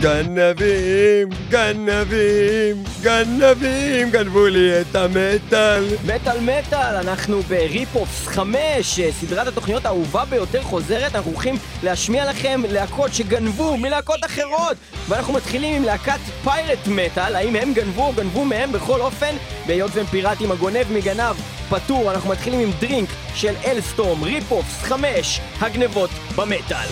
גנבים, גנבים, גנבים, גנבו לי את המטאל. מטאל מטאל, אנחנו בריפופס 5, סדרת התוכניות האהובה ביותר חוזרת, אנחנו הולכים להשמיע לכם להקות שגנבו מלהקות אחרות, ואנחנו מתחילים עם להקת פיירט מטאל, האם הם גנבו או גנבו מהם בכל אופן, בהיות והם פיראטים הגונב מגנב פטור, אנחנו מתחילים עם דרינק של אלסטום, ריפופס, חמש, הגנבות במטאל.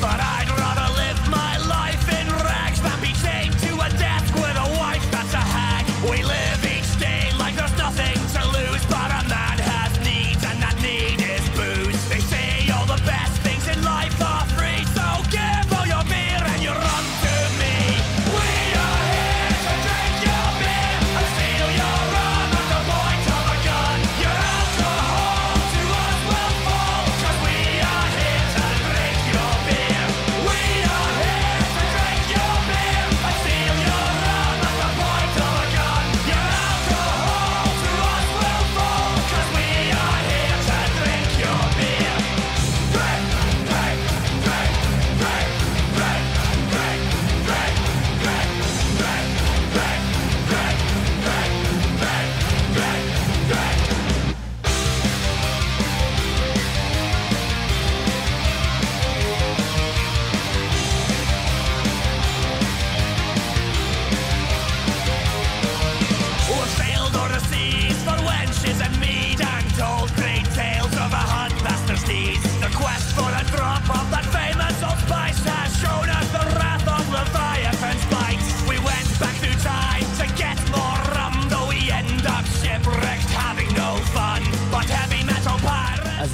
But I'd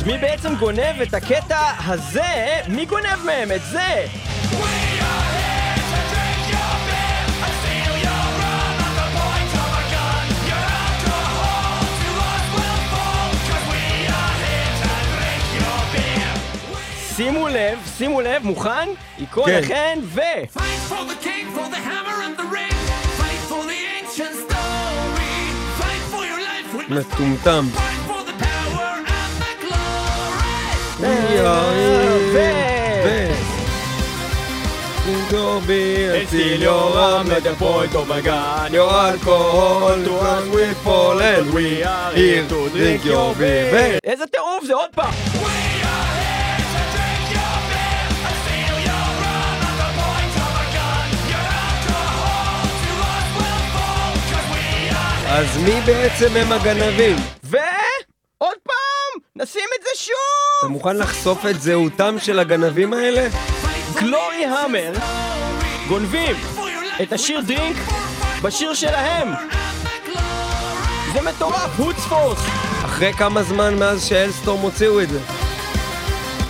מי בעצם גונב את הקטע הזה? מי גונב מהם את זה? שימו לב, שימו לב, מוכן? יקרו כן. לכן ו... מטומטם. We are here. Don't be until you're armed at the point of a gun. Your alcohol to us we fall and we are here to drink your beer. איזה טירוף זה עוד פעם! אז מי בעצם הם הגנבים? ו... עוד פעם! נשים את זה שוב! אתה מוכן לחשוף את זהותם של הגנבים האלה? גלורי המר גונבים את השיר דרינק בשיר שלהם! זה מטורף, הוטספורס! אחרי כמה זמן מאז שאלסטורם הוציאו את זה?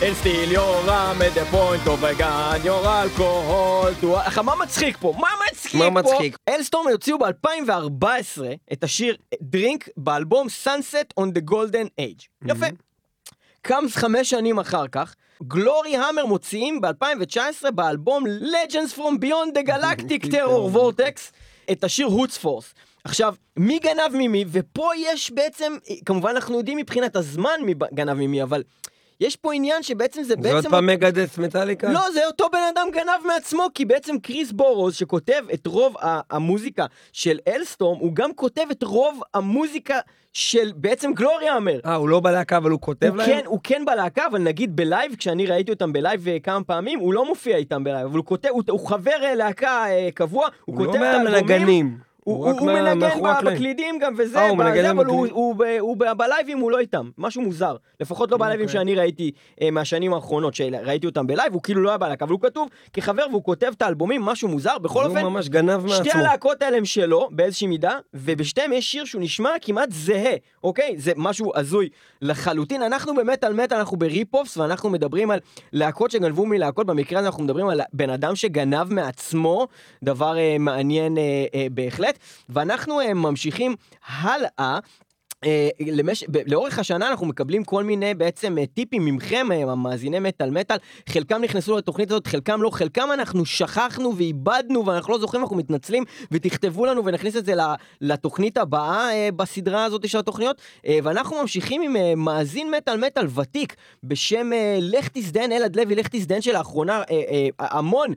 And still your rum at the point of a gun, your alcohol to... אך מה מצחיק פה? מה מצחיק מה פה? מצחיק? אלסטורם הוציאו ב-2014 את השיר דרינק באלבום Sunset on the Golden Age. יפה. קאמס חמש שנים אחר כך, גלורי המר מוציאים ב-2019 באלבום Legends from Beyond the Galactic Terror Vortex את השיר הוטס פורס. עכשיו, מי גנב ממי, ופה יש בעצם, כמובן אנחנו יודעים מבחינת הזמן מי גנב ממי, אבל יש פה עניין שבעצם זה זה בעצם... עוד פעם מגדס מטאליקה? לא, זה אותו בן אדם גנב מעצמו, כי בעצם כריס בואוז, שכותב את רוב המוזיקה של Alestorm, הוא גם כותב את רוב המוזיקה של בעצם Gloryhammer. אה, הוא לא בלהקה אבל הוא כותב הוא להם? כן, הוא כן בלהקה, אבל נגיד ב live, כשאני ראיתי אותם ב live אה, כמה פעמים, הוא לא מופיע איתם ב live, אבל הוא כותב, הוא, הוא חבר אה, להקה אה, קבוע, הוא, הוא לא כותב את האלבומים. הוא, הוא הוא, הוא מנגן. בקלידים גם וזה, אה, הוא בזה, אבל הוא. הוא, הוא, ב- בלייבים הוא לא איתם, משהו מוזר. לפחות לא בלייבים אוקיי. שאני ראיתי אה, מהשנים האחרונות, שראיתי אותם ב live, הוא כאילו לא היה בלהקה, אבל הוא כתוב כחבר והוא כותב את האלבומים, משהו מוזר, בכל אז הוא אופן, ממש גנב שתי מעצמו. הלהקות האלה הם שלו, באיזושהי מידה, ובשתיהם יש שיר שהוא נשמע כמעט זהה, אוקיי? זה משהו הזוי לחלוטין. אנחנו במטאל מטאל, אנחנו ב rip-offs, ואנחנו מדברים על להקות שגנבו מלהקות, במקרה הזה אנחנו מדברים על בן אדם שגנב מעצמו, דבר אה, מעניין אה, אה, בהחלט. ואנחנו אה, ממשיכים הלאה. אה, למש... לאורך השנה אנחנו מקבלים כל מיני בעצם אה, טיפים ממכם, אה, המאזיני מטאל מטאל, חלקם נכנסו לתוכנית הזאת, חלקם לא, חלקם אנחנו שכחנו ואיבדנו ואנחנו לא זוכרים, אנחנו מתנצלים, ותכתבו לנו ונכניס את זה לתוכנית הבאה אה, בסדרה הזאת של התוכניות, ואנחנו ממשיכים עם מאזין מטאל מטאל ותיק בשם לך תזדיין, אלעד לוי, לך תזדיין שלאחרונה, המון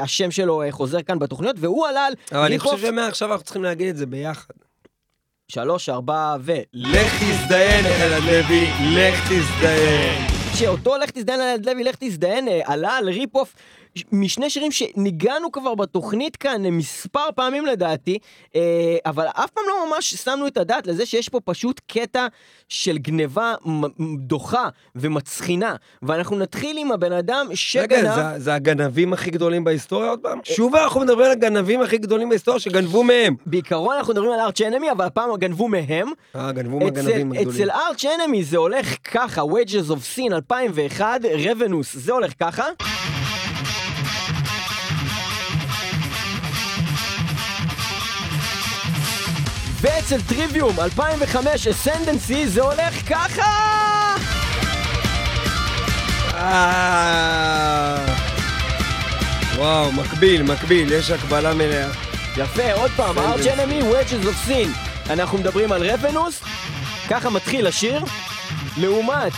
השם שלו חוזר כאן בתוכניות, והוא עלה על אבל אני חושב שמעכשיו אנחנו צריכים להגיד את זה ביחד. שלוש, ארבע ו... לך תזדיין, אלעד לוי, לך תזדיין. שאותו לך תזדיין אלעד לוי, לך תזדיין, אה, עלה על rip-off משני שירים שניגענו כבר בתוכנית כאן אה, מספר פעמים לדעתי, אה, אבל אף פעם לא ממש שמנו את הדעת לזה שיש פה פשוט קטע של גניבה דוחה ומצחינה, ואנחנו נתחיל עם הבן אדם רגע, שגנב... זה- זה הגנבים הכי גדולים בהיסטוריה עוד פעם? שוב אנחנו מדברים על הגנבים הכי גדולים בהיסטוריה שגנבו מהם. בעיקרון אנחנו מדברים על ארץ' אנמי, אבל הפעם גנבו מהם. אה, גנבו אצל, מהגנבים אצל הגדולים. ארץ' אנמי זה הולך ככה, Wages of Sin 2001, רבנוס, זה הולך ככה. ואצל טריוויום 2005, אסנדנסי, זה הולך ככה! אה... וואו, מקביל, מקביל, יש הקבלה מלאה. יפה, עוד פעם, ארץ'. אנמי, Wages of Sin. אנחנו מדברים על רבנוס, ככה מתחיל השיר. לעומת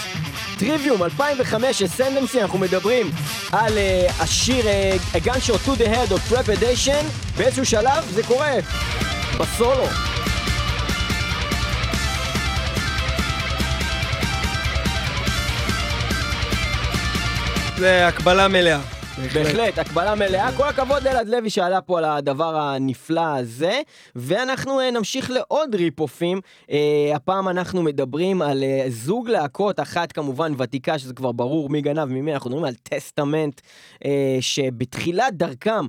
טריוויום 2005, אסנדנסי, אנחנו מדברים על uh, השיר uh, A Gunshot to the Head of Trepidation, באיזשהו שלב זה קורה בסולו. זה הקבלה מלאה. בהחלט, הקבלה מלאה. כל הכבוד לאלעד לוי שעלה פה על הדבר הנפלא הזה. ואנחנו אה, נמשיך לעוד ריפ-אופים. אה, הפעם אנחנו מדברים על אה, זוג להקות, אחת כמובן ותיקה, שזה כבר ברור מי גנב ממי, אנחנו מדברים על טסטמנט, שבתחילת דרכם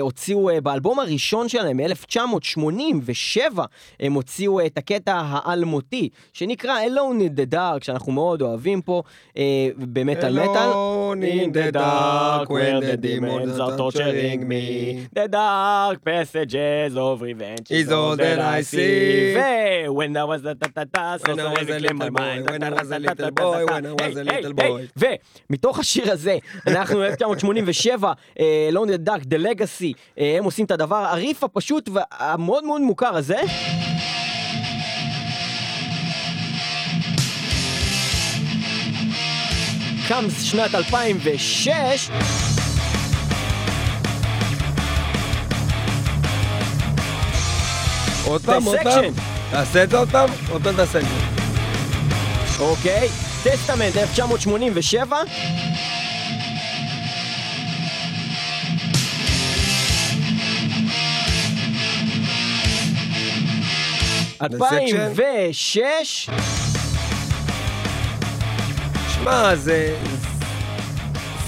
הוציאו באלבום הראשון שלהם, מ-1987, הם הוציאו את הקטע האלמותי, שנקרא Alone in the Dark, שאנחנו מאוד אוהבים פה, אה, במטאל מטאל. Alone in the dark when the demons are torturing me. The dark passages of revenge is all that I see. when I was a ta-ta-ta, so I so was a reclaim my little boy, mind. when I was a little boy, when I was a little boy. ומתוך השיר הזה, אנחנו 1987, לונד דארק, The Legacy, אה, הם עושים את הדבר, הריף הפשוט והמאוד מאוד מוכר הזה. קאמס שנת 2006 עוד פעם, עוד פעם. תעשה את זה עוד פעם? עוד פעם תעשה את זה. אוקיי, טסטמנט 1987. אלפיים ושש, שמע, זה...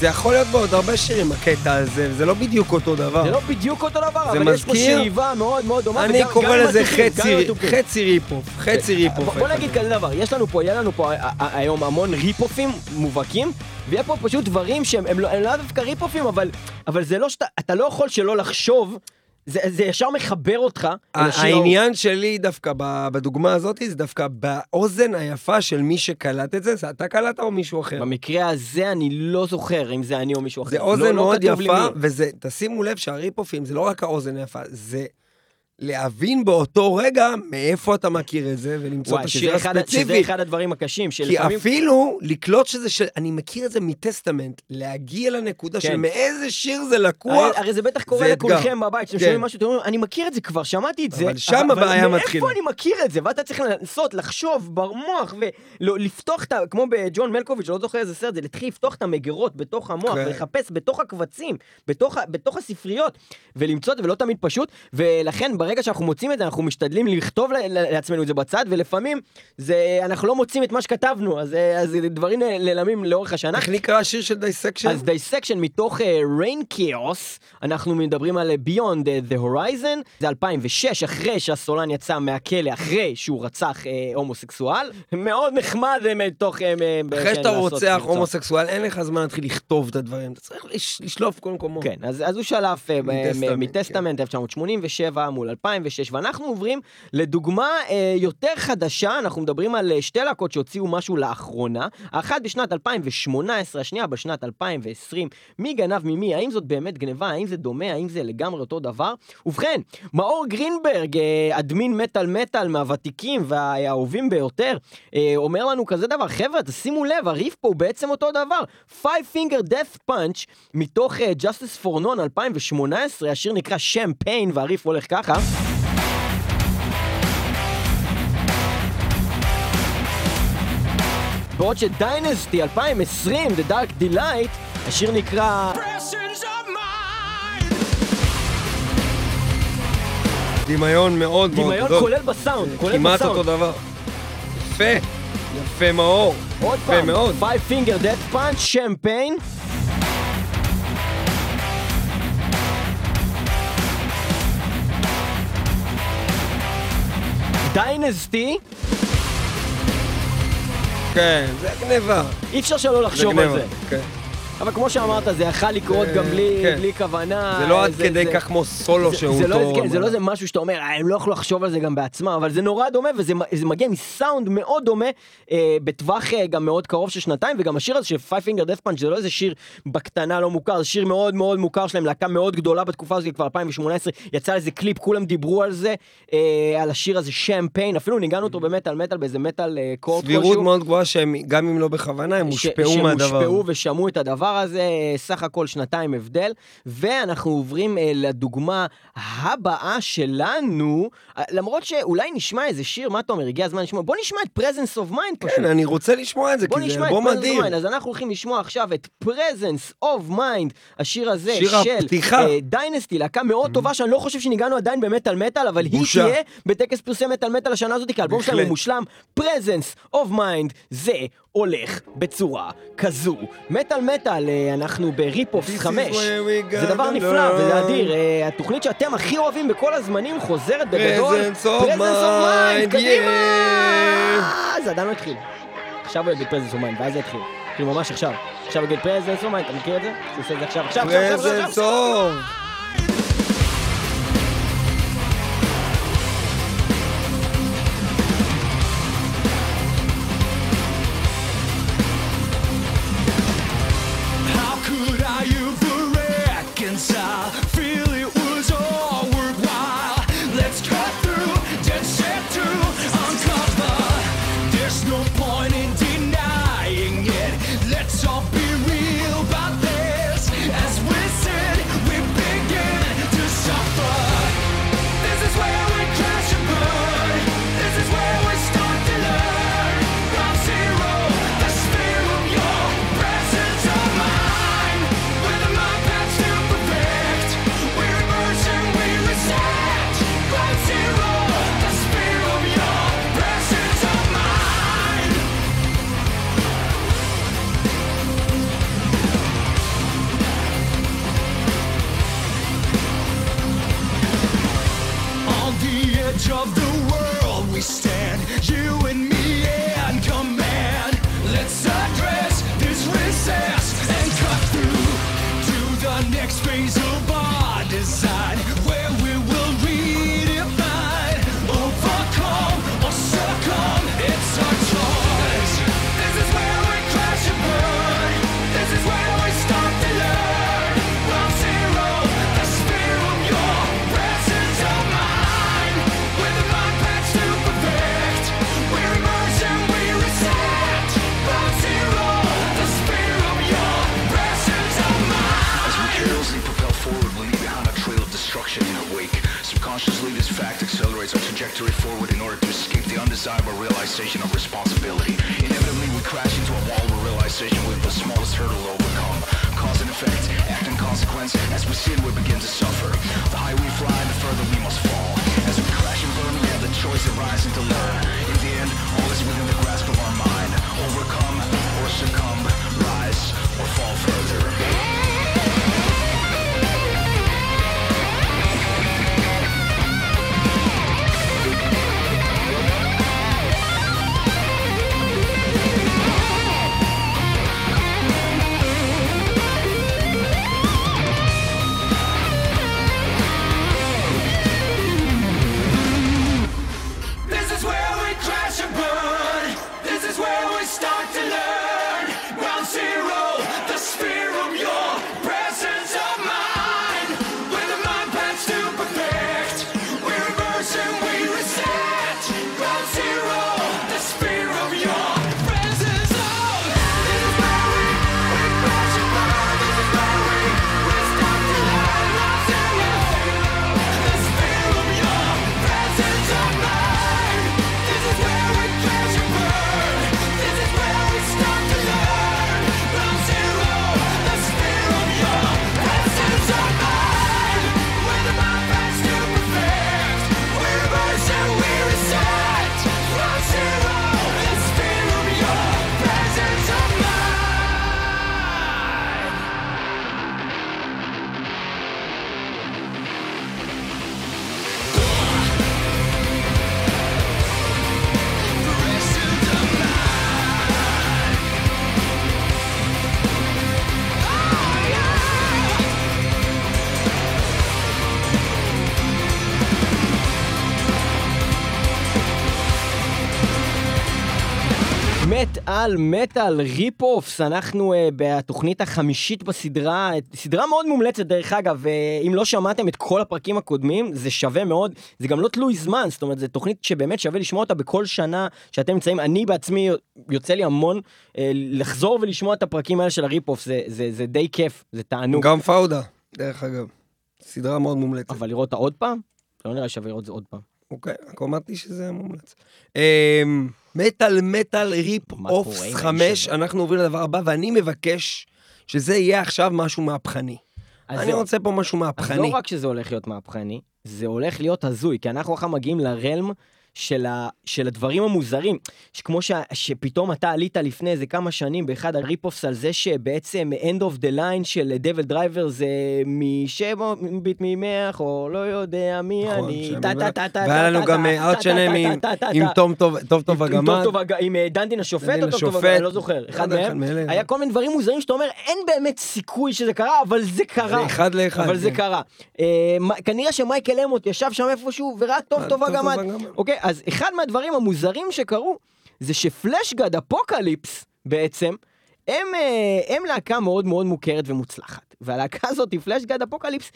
זה יכול להיות בעוד הרבה שירים, הקטע הזה, זה לא בדיוק אותו דבר. זה לא בדיוק אותו דבר, אבל יש פה? שאיבה מאוד מאוד דומה. אני קורא לזה חצי, rip-off, חצי rip-off. בוא- נגיד כזה דבר, יש לנו פה, יהיה לנו פה ה- ה- היום המון ריפ-אופים מובהקים, ויהיה פה פשוט דברים שהם הם לא דווקא ריפ-אופים, אבל אבל זה לא שאתה, אתה לא יכול שלא לחשוב, זה זה ישר מחבר אותך. העניין שלי דווקא בדוגמה הזאת, זה דווקא באוזן היפה של מי שקלט את זה, זה אתה קלט או מישהו אחר? במקרה הזה אני לא זוכר אם זה אני או מישהו אחר. זה לא- אוזן לא מאוד כתוב לי יפה. וזה, תשימו לב שהריפ-אופים זה לא רק האוזן היפה, זה להבין באותו רגע מאיפה אתה מכיר את זה, ולמצוא את וואי, שזה השיר אחד ה- שזה הספציפי. אחד הדברים הקשים, כי שלפעמים... אפילו לקלוט שזה של... אני מכיר את זה מטסטמנט, להגיע לנקודה של כן. מאיזה שיר זה לקוח, הרי, הרי זה בטח קורה. לכולכם בבית, שאתם כן. שומעים משהו, אתם אומרים, אני מכיר את זה כבר, שמעתי את זה. אבל שם הבעיה מתחילה. מאיפה אני מכיר את זה? ואתה צריך לנסות, לחשוב במוח, ולפתוח את ה... כמו בג'ון מלקוביץ', לא זוכר איזה סרט, זה להתחיל לפתוח את המגירות בתוך המוח, כן. ולחפש בתוך הקבצים, בתוך, בתוך הספריות, ולמצוא את זה, ולא תמיד פשוט, ולכן ברגע שאנחנו מוצאים את זה, אנחנו משתדלים לכתוב לעצמנו את זה בצד, ולפעמים זה, אנחנו לא מוצאים את מה שכתבנו, אז, אה, אז דברים נעלמים לאורך השנה. איך נקרא השיר של Dissection? אז Dissection מתוך אה, Rain Chaos, אנחנו מדברים על uh, uh, the Horizon, זה 2006, אחרי שהסולן יצא מהכלא, אחרי שהוא רצח uh, הומוסקסואל. מאוד נחמד uh, מתוך... Uh, אחרי שאתה רוצח הומוסקסואל, אין לך זמן להתחיל לכתוב את הדברים, אתה צריך לש- לשלוף כל מקומו. כן, אז, אז הוא שלף uh, מטסטמנט, מטסטמנט 1987 מול 2006, ואנחנו עוברים לדוגמה אה, יותר חדשה, אנחנו מדברים על אה, שתי להקות שהוציאו משהו לאחרונה, האחת בשנת 2018, השנייה בשנת 2020, מי גנב ממי, האם זאת באמת גניבה, האם זה דומה, האם זה לגמרי אותו דבר? ובכן, מאור גרינברג, אה, אדמין מטאל מטאל מהוותיקים והאהובים ביותר, אה, אומר לנו כזה דבר, חבר'ה, תשימו לב, הריף פה הוא בעצם אותו דבר. Five Finger Death Punch, מתוך אה, Justice for None 2018, השיר נקרא Champagne, והריף הולך ככה. בעוד שדיינסטי 2020, The Dark Delight, השיר נקרא... דמיון מאוד מאוד דמיון גדול. כולל בסאונד, כולל כמעט בסאונד. אותו דבר. יפה. יפה מאור. עוד יפה פעם, מאוד. Five Finger Death Punch, Champagne. דיינסטי, כן, זה גניבה. אי אפשר שלא לחשוב על. זה. כן. אבל כמו שאמרת, זה יכל לקרות אה, גם בלי, כן. בלי כוונה. זה לא עד זה- כדי זה- כך כמו סולו זה- שהוא זה לא. כן, זה לא איזה משהו שאתה אומר, "אה, הם לא יכלו לחשוב על זה גם בעצמם, אבל זה נורא דומה, וזה מגיע מסאונד מאוד דומה, אה, בטווח אה, גם מאוד קרוב של שנתיים, וגם השיר הזה של Five Finger Death Punch זה לא איזה שיר בקטנה לא מוכר, זה שיר מאוד מאוד מוכר שלהם, להקה מאוד גדולה בתקופה הזאת, כבר 2018, יצא איזה קליפ, כולם דיברו על זה, אה, על השיר הזה שמפיין, אפילו ניגענו אותו במטאל מטאל, באיזה מטאל אה, קורט סבירות מאוד גבוהה שהם, גם אם לא בכוונה, הם הושפעו מהדבר. שהושפעו ושמעו את הדבר הזה, סך הכל שנתיים הבדל. ואנחנו עוברים אה, לדוגמה הבאה שלנו, אה, למרות שאולי נשמע איזה שיר, מה אתה אומר, הגיע הזמן לשמוע, בוא נשמע את presence of mind פשוט. כן, אני רוצה לשמוע את זה, בוא כי זה אלבום of מדהים. אז אנחנו הולכים לשמוע עכשיו את presence of mind, השיר הזה של. דיינסטי, להקה מאוד טובה שאני לא חושב שניגענו עדיין במטאל מטאל, אבל היא. תהיה בטקס פרסי מטאל מטאל השנה הזאת, כי האלבום שלהם הוא. מושלם. presence of mind, זה הולך בצורה כזו. מטאל מטאל, אה, אנחנו is 5. where we זה דבר נפלא וזה. אדיר. אה, התוכנית שאתם הכי אוהבים בכל הזמנים חוזרת בגדול. Of mind, mind, קדימה! זה עדיין לא התחיל. עכשיו הוא יגיד presence of mind, ואז זה יתחיל. כאילו ממש עכשיו. עכשיו הוא יגיד presence of mind, אתה מכיר את זה? שהוא עושה את זה עכשיו, עכשיו, עכשיו, עכשיו, עכשיו, inside על מטאל rip-offs, אנחנו uh, בתוכנית החמישית בסדרה, סדרה מאוד מומלצת דרך אגב, uh, אם לא שמעתם את כל הפרקים הקודמים, זה שווה מאוד, זה גם לא תלוי זמן, זאת אומרת, זו תוכנית שבאמת שווה לשמוע אותה בכל שנה שאתם נמצאים, אני בעצמי, יוצא לי המון uh, לחזור ולשמוע את הפרקים האלה של ה rip-offs, זה, זה, זה די כיף, זה תענוג, גם פאודה, דרך אגב. סדרה מאוד מומלצת. אבל לראות אותה עוד פעם? לא נראה שווה לראות את זה עוד פעם. אוקיי, רק אמרתי שזה מומלץ. אמ, מטאל מטאל rip-offs עם 5, האיש הזה? אנחנו עוברים לדבר הבא, ואני מבקש שזה יהיה עכשיו משהו מהפכני. אז אני זהו. רוצה פה משהו אז מהפכני. לא רק שזה הולך להיות מהפכני, זה הולך להיות הזוי, כי אנחנו עכשיו מגיעים ל realm של, ה, של הדברים המוזרים, שכמו ש, שפתאום אתה עלית לפני איזה כמה שנים באחד ה rip-offs על זה שבעצם End of the Line של DevilDriver זה משבע ביט ממך, או לא יודע מי נכון, אני, טה. טה טה טה והיה לנו גם אה, ארט שלם טה עם- טה. טוב טוב הגמד. עם אה, דנדין השופט או טוב טוב. הגמד, לא זוכר, אחד מהם. היה כל מיני דברים מוזרים שאתה אומר, אין באמת סיכוי שזה קרה, אבל זה קרה. אחד לאחד. אבל זה כן. קרה. אה, כנראה שמייקל אמוט ישב שם איפשהו וראה טוב אה, טוב. הגמד. אוקיי, אז אחד מהדברים המוזרים שקרו, זה שפלשגד אפוקליפס בעצם, הם, אה, הם להקה מאוד מאוד מוכרת ומוצלחת. והלהקה הזאת, Fleshgod Apocalypse,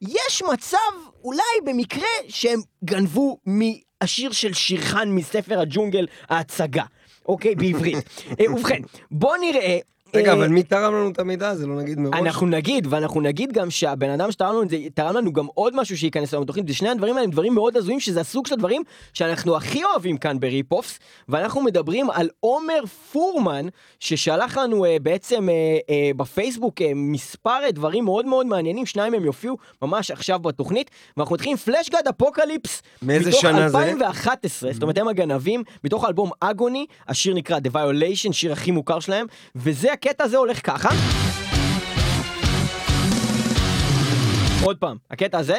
יש מצב, אולי במקרה, שהם גנבו מהשיר של שירחאן מספר הג'ונגל, ההצגה. אוקיי, בעברית. אה, ובכן, בוא נראה. רגע, אה, אבל מי תרם לנו את המידע הזה? לא נגיד מראש. אנחנו נגיד, ואנחנו נגיד גם שהבן אדם שתרם לנו את זה, תרם לנו גם עוד משהו שייכנס לנו בתוכנית, ושני הדברים האלה הם דברים מאוד הזויים, שזה הסוג של הדברים שאנחנו הכי אוהבים כאן ב rip-offs, ואנחנו מדברים על עומר פורמן, ששלח לנו אה, בעצם אה, אה, בפייסבוק אה, מספר אה, דברים מאוד מאוד מעניינים, שניים מהם יופיעו ממש עכשיו בתוכנית, ואנחנו מתחילים פלשגד אפוקליפס, מאיזה מתוך שנה זה? 2011, זאת אומרת הם הגנבים, מתוך האלבום אגוני, השיר נקרא The Violation, שיר הכי מוכר שלהם, וזה הקטע הזה הולך ככה. עוד פעם, הקטע הזה.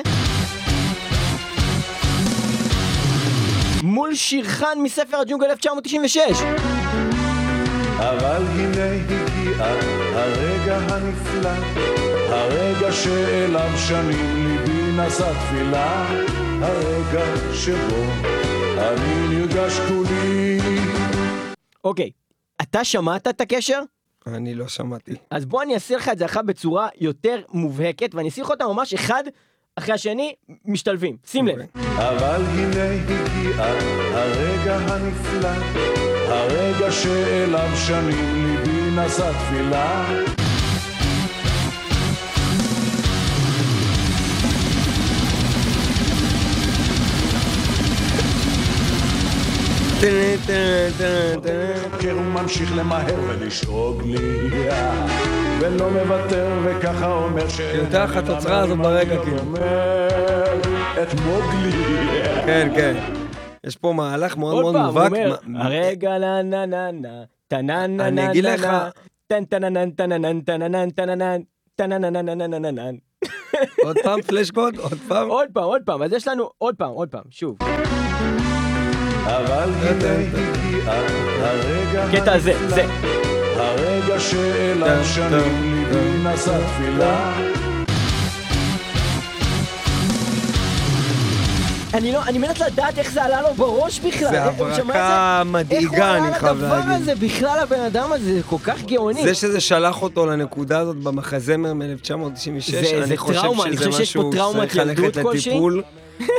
מול שירחן מספר הג'ונגל 1996. אבל הנה הגיע הרגע הנפלא, הרגע שאליו שנים ליבי נשא תפילה, הרגע שבו אני נרגש כולי. אוקיי, אתה שמעת את הקשר? אני לא שמעתי. אז בוא אני אעשה לך את זה עכשיו בצורה יותר מובהקת, ואני אעשה לך אותה ממש אחד אחרי השני משתלבים. שים לב. אוקיי. אבל הנה הגיע הרגע הנפלא, הרגע שאליו שנים ליבי נשא תפילה. חוקר וממשיך למהר ולשאוג לי ולא מוותר וככה אומר ש... יותר לך הזאת ברגע כאילו. את מוגלי. כן, כן. יש פה מהלך מאוד מאוד מובהק. עוד פעם, הוא אומר, הרגע נה נה נה נה, טה נה נה נה נה נה, אני אגיד לך... טן טה נה נה נה נה נה נה נה נה נה נה נה נה נה נה נה עוד פעם פלאשקוד? עוד פעם? עוד פעם, עוד פעם. אז יש לנו עוד פעם, עוד פעם, שוב. אבל הנה הגיע הרגע קטע הזה, זה. הרגע שאליו שנים ליבי נשא תפילה אני לא, אני מנסה לדעת איך זה עלה לו בראש בכלל. זה איך- הוא שמע את הברקה איך מדאיגה, הוא אני עלה חייב לדבר להגיד. הזה בכלל, הבן אדם הזה, זה כל כך גאוני. זה שזה שלח אותו לנקודה הזאת במחזמר מ-1996, זה- זה אני חושב טראומה, אני שזה חושב שיש פה משהו טראומת שצריך ללכת ילדות כלשהי. לטיפול.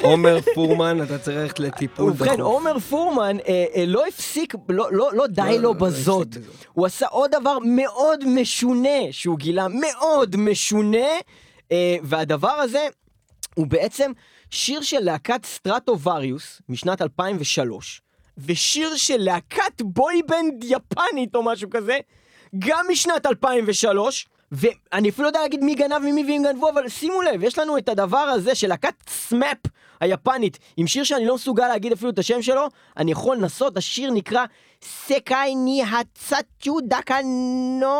עומר פורמן, אתה צריך ללכת לטיפול ובכן, דחוף. עומר פורמן אה, אה, לא הפסיק, לא, לא, לא די לא, לו לא בזאת. הפסיק בזאת. הוא עשה עוד דבר מאוד משונה שהוא גילה, מאוד משונה, אה, והדבר הזה הוא בעצם שיר של להקת Stratovarius משנת 2003, ושיר של להקת boy band יפנית או משהו כזה, גם משנת 2003. ואני אפילו לא יודע להגיד מי גנב ממי ואם גנבו, אבל שימו לב, יש לנו את הדבר הזה של להקת SMAP היפנית, עם שיר שאני לא מסוגל להגיד אפילו את השם שלו, אני יכול לנסות, השיר נקרא 世界に一つだけ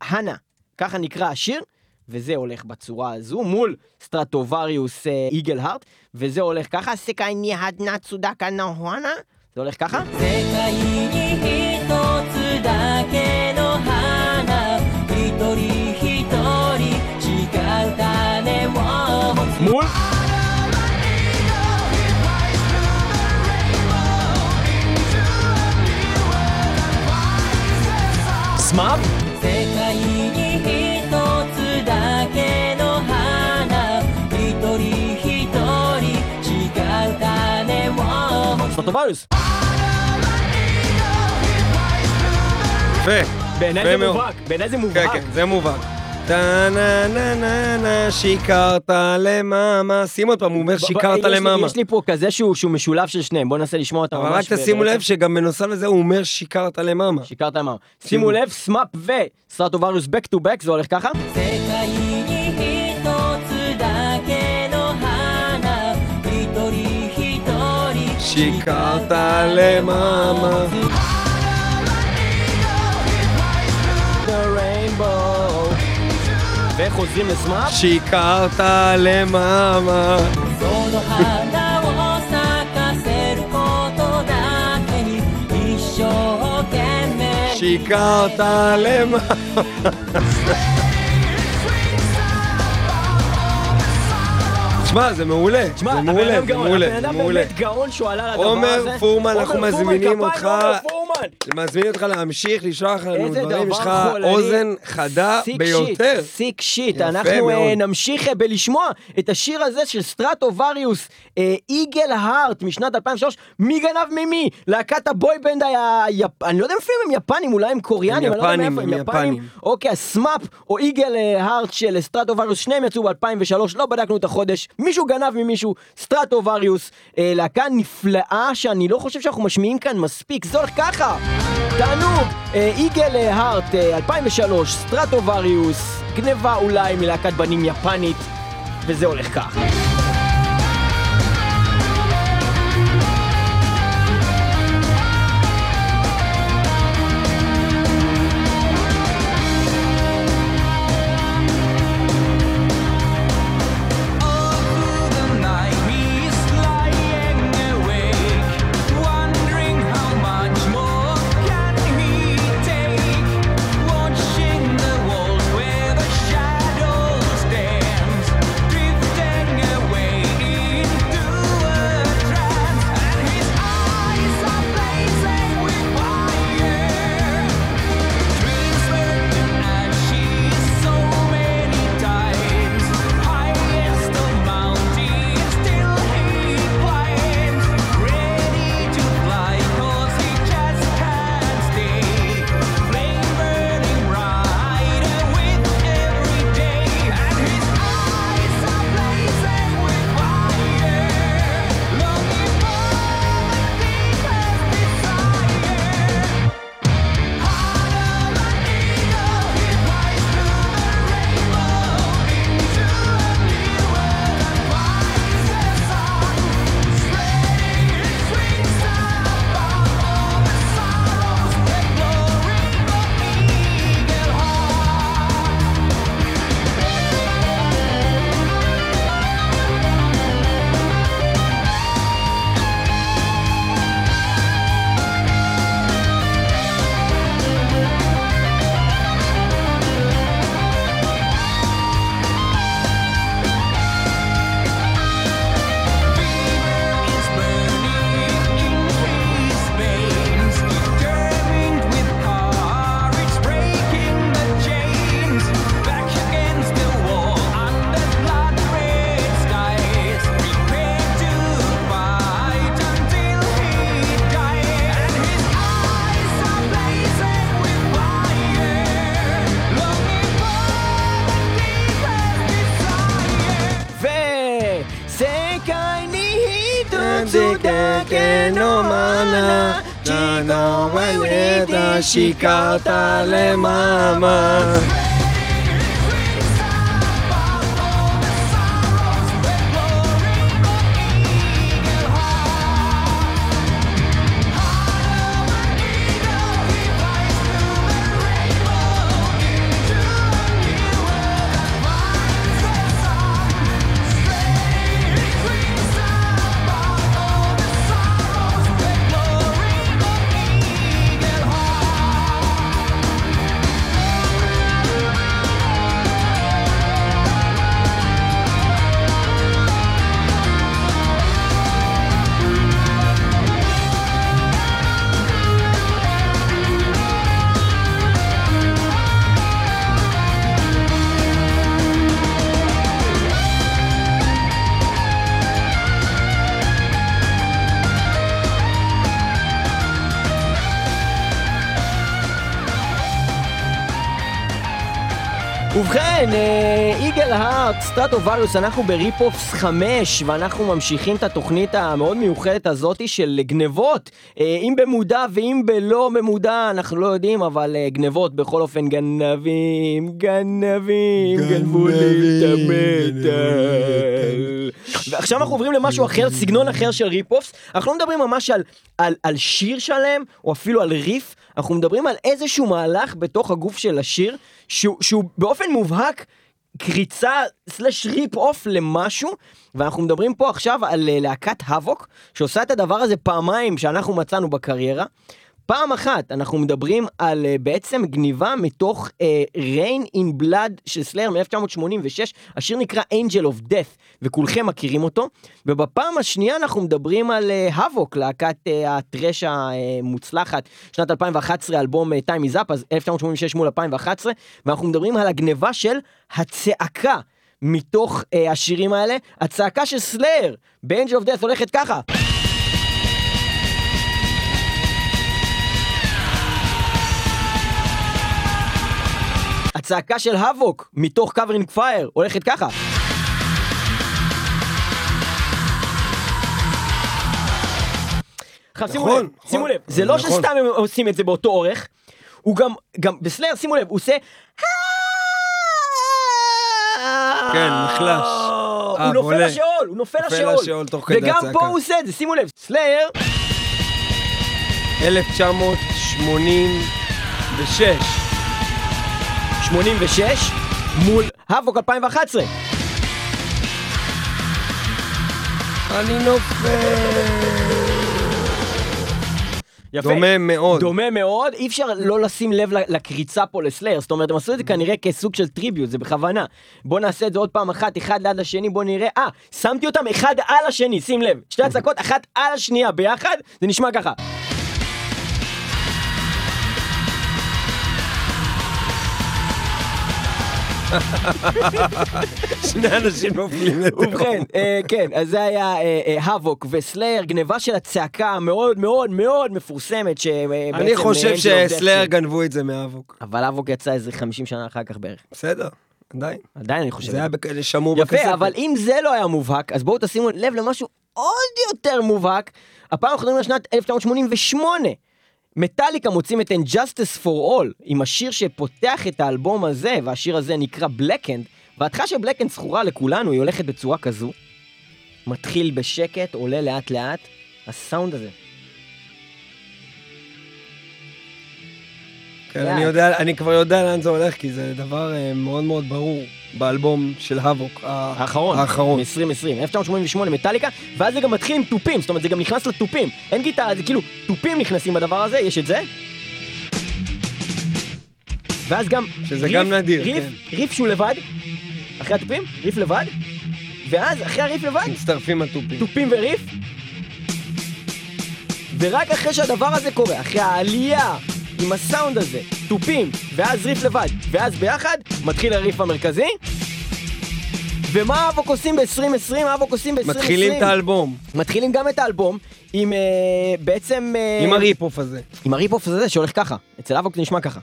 の花. ככה נקרא השיר, וזה הולך בצורה הזו, מול Stratovarius אה, Eagleheart, וזה הולך ככה, 世界に הדנה הדנצו だけの花, זה הולך ככה. 世界に一つだけの花 世界に一つだけの花。一人一人違う種をソトバルスベベネズムバックベネズムバック טה נה נה נה נה, שיקרת למאמה. שים עוד פעם, הוא אומר שיקרת למאמה. יש לי פה כזה שהוא משולב של שניהם, בוא ננסה לשמוע אותם. אבל רק תשימו לב שגם בנוסף לזה הוא אומר שיקרת למאמה. שיקרת למאמה. שימו לב, SMAP ו Stratovarius back to back, זה הולך ככה. שיקרת למאמה. חוזרים לזמן? שיקרת למאמה. שיקרת למאמה. שמע, זה מעולה, תשמע, זה מעולה, זה מעולה, הבן אדם. באמת גאון שהוא עלה לדבר הזה. עומר פורמן, אנחנו עומר מזמינים אותך, לעומר פורמן. מזמין אותך להמשיך לשלוח לנו דברים, יש לך. אוזן חדה sick ביותר. שיט, סיק שיט. אנחנו אה. נמשיך אה, בלשמוע את השיר הזה של Stratovarius, אה, Eagleheart משנת 2003, מי גנב ממי? להקת ה boy band היה... יפ- אני לא יודע אפילו אם הם יפנים, אולי הם קוריאנים, אני לא יודע מאיפה הם יפנים. אוקיי, ה SMAP או Eagle אה, heart של Stratovarius, שניהם יצאו ב-2003, לא בדקנו את החודש, מישהו גנב ממישהו, Stratovarius, אה, להקה נפלאה שאני לא חושב שאנחנו משמיעים כאן מספיק, זה הולך ככה, תענוג, אה, Eagleheart, אה, 2003, Stratovarius, גניבה אולי מלהקת בנים יפנית, וזה הולך כך. しか שיקרת למאמה. ובכן, Eagleheart, Stratovarius, אנחנו ב rip-offs 5, ואנחנו ממשיכים את התוכנית המאוד מיוחדת הזאתי של גנבות. אה, אם במודע ואם בלא במודע, אנחנו לא יודעים, אבל אה, גנבות, בכל אופן גנבים, גנבים, גנבו לי את המטאל. ועכשיו אנחנו עוברים למשהו אחר, סגנון אחר של rip-offs. אנחנו לא מדברים ממש על, על, על שיר שלם, או אפילו על ריף, אנחנו מדברים על איזשהו מהלך בתוך הגוף של השיר, שהוא, שהוא באופן מובהק קריצה סלש ריפ אוף למשהו, ואנחנו מדברים פה עכשיו על אה, להקת האבוק, שעושה את הדבר הזה פעמיים שאנחנו מצאנו בקריירה. פעם אחת אנחנו מדברים על uh, בעצם גניבה מתוך uh, Rain in Blood של סלאר מ-1986, השיר נקרא Angel of Death, וכולכם מכירים אותו, ובפעם השנייה אנחנו מדברים על האבוק, uh, להקת uh, הטרש המוצלחת, שנת 2011, אלבום uh, Time is Up, אז 1986 מול 2011, ואנחנו מדברים על הגניבה של הצעקה. מתוך uh, השירים האלה, הצעקה של Slayer ב-Angel of Death הולכת ככה. הצעקה של Havok מתוך Covering Fire הולכת ככה. עכשיו שימו נכון, לב, נכון. שימו לב, זה לא נכון. שסתם הם עושים את זה באותו אורך, הוא גם, גם בסלאר, שימו לב, הוא עושה... כן, נחלש. הוא אה, נופל. לשאול, הוא נופל לשאול. וגם. פה הוא עושה את זה, שימו לב, סלאר, 1986. 86 מול האבוק 2011. אני נופל. יפה. דומה מאוד. דומה מאוד, אי אפשר לא לשים לב לקריצה פה לסלאר, זאת אומרת הם עשו את זה כנראה כסוג של טריביוט, זה בכוונה. בוא נעשה את זה עוד פעם אחת, אחד ליד השני, בוא נראה, אה, שמתי אותם אחד על השני, שים לב, שתי הצקות, אחת על השנייה ביחד, זה נשמע ככה. שני אנשים נופלים לתוך. ובכן, אה, כן, אז זה היה אה, אה, האבוק וסלאר, גניבה של הצעקה המאוד מאוד מאוד מפורסמת, שבעצם... אני חושב אה, שסלאר. גנבו את זה מאבוק. אבל האבוק יצא איזה 50 שנה אחר כך בערך. בסדר, עדיין. עדיין אני חושב. זה היה שמור בכספת. יפה, אבל אם זה לא היה מובהק, אז בואו תשימו לב למשהו עוד יותר מובהק. הפעם אנחנו מדברים על שנת 1988. מטאליקה מוצאים את Injustice for All, עם השיר שפותח את האלבום הזה, והשיר הזה נקרא Blackened, וההתחלה של Blackened זכורה לכולנו, היא הולכת בצורה כזו. מתחיל בשקט, עולה לאט לאט, הסאונד הזה. כן, אני יודע, אני כבר יודע לאן זה הולך, כי זה דבר אה, מאוד מאוד ברור באלבום של האבוק. האחרון, האחרון. מ-2020, 1988 מטאליקה, ואז זה גם מתחיל עם תופים, זאת אומרת זה גם נכנס לתופים. אין גיטרה, זה כאילו תופים נכנסים בדבר הזה, יש את זה. ואז גם שזה גם נדיר, ריף, כן. ריף שהוא לבד, אחרי התופים, ריף לבד, ואז אחרי הריף לבד, מצטרפים התופים. תופים וריף, ורק אחרי שהדבר הזה קורה, אחרי העלייה עם הסאונד הזה, תופים, ואז ריף לבד, ואז ביחד, מתחיל הריף המרכזי. ומה Havok עושים ב-2020? Havok עושים ב-2020? מתחילים את האלבום, מתחילים גם את האלבום עם אה, בעצם... אה, עם ה rip-off הזה. עם ה rip-off הזה שהולך ככה. אצל Havok זה נשמע ככה.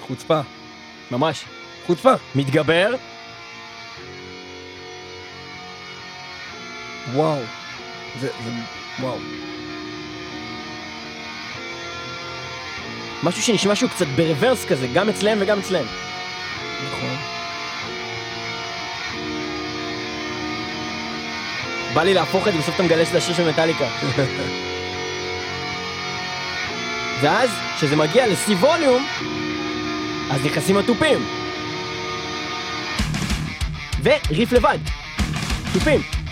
חוצפה. ממש. חוצפה. מתגבר, וואו. זה, זה, וואו. משהו שנשמע שהוא קצת ברוורס כזה, גם אצלם וגם אצלם. נכון. בא לי להפוך את זה, בסוף אתה מגלה שזה השיר של מטאליקה. ואז, כשזה מגיע לשיא ווליום, אז נכנסים התופים. וריף לבד. תופים.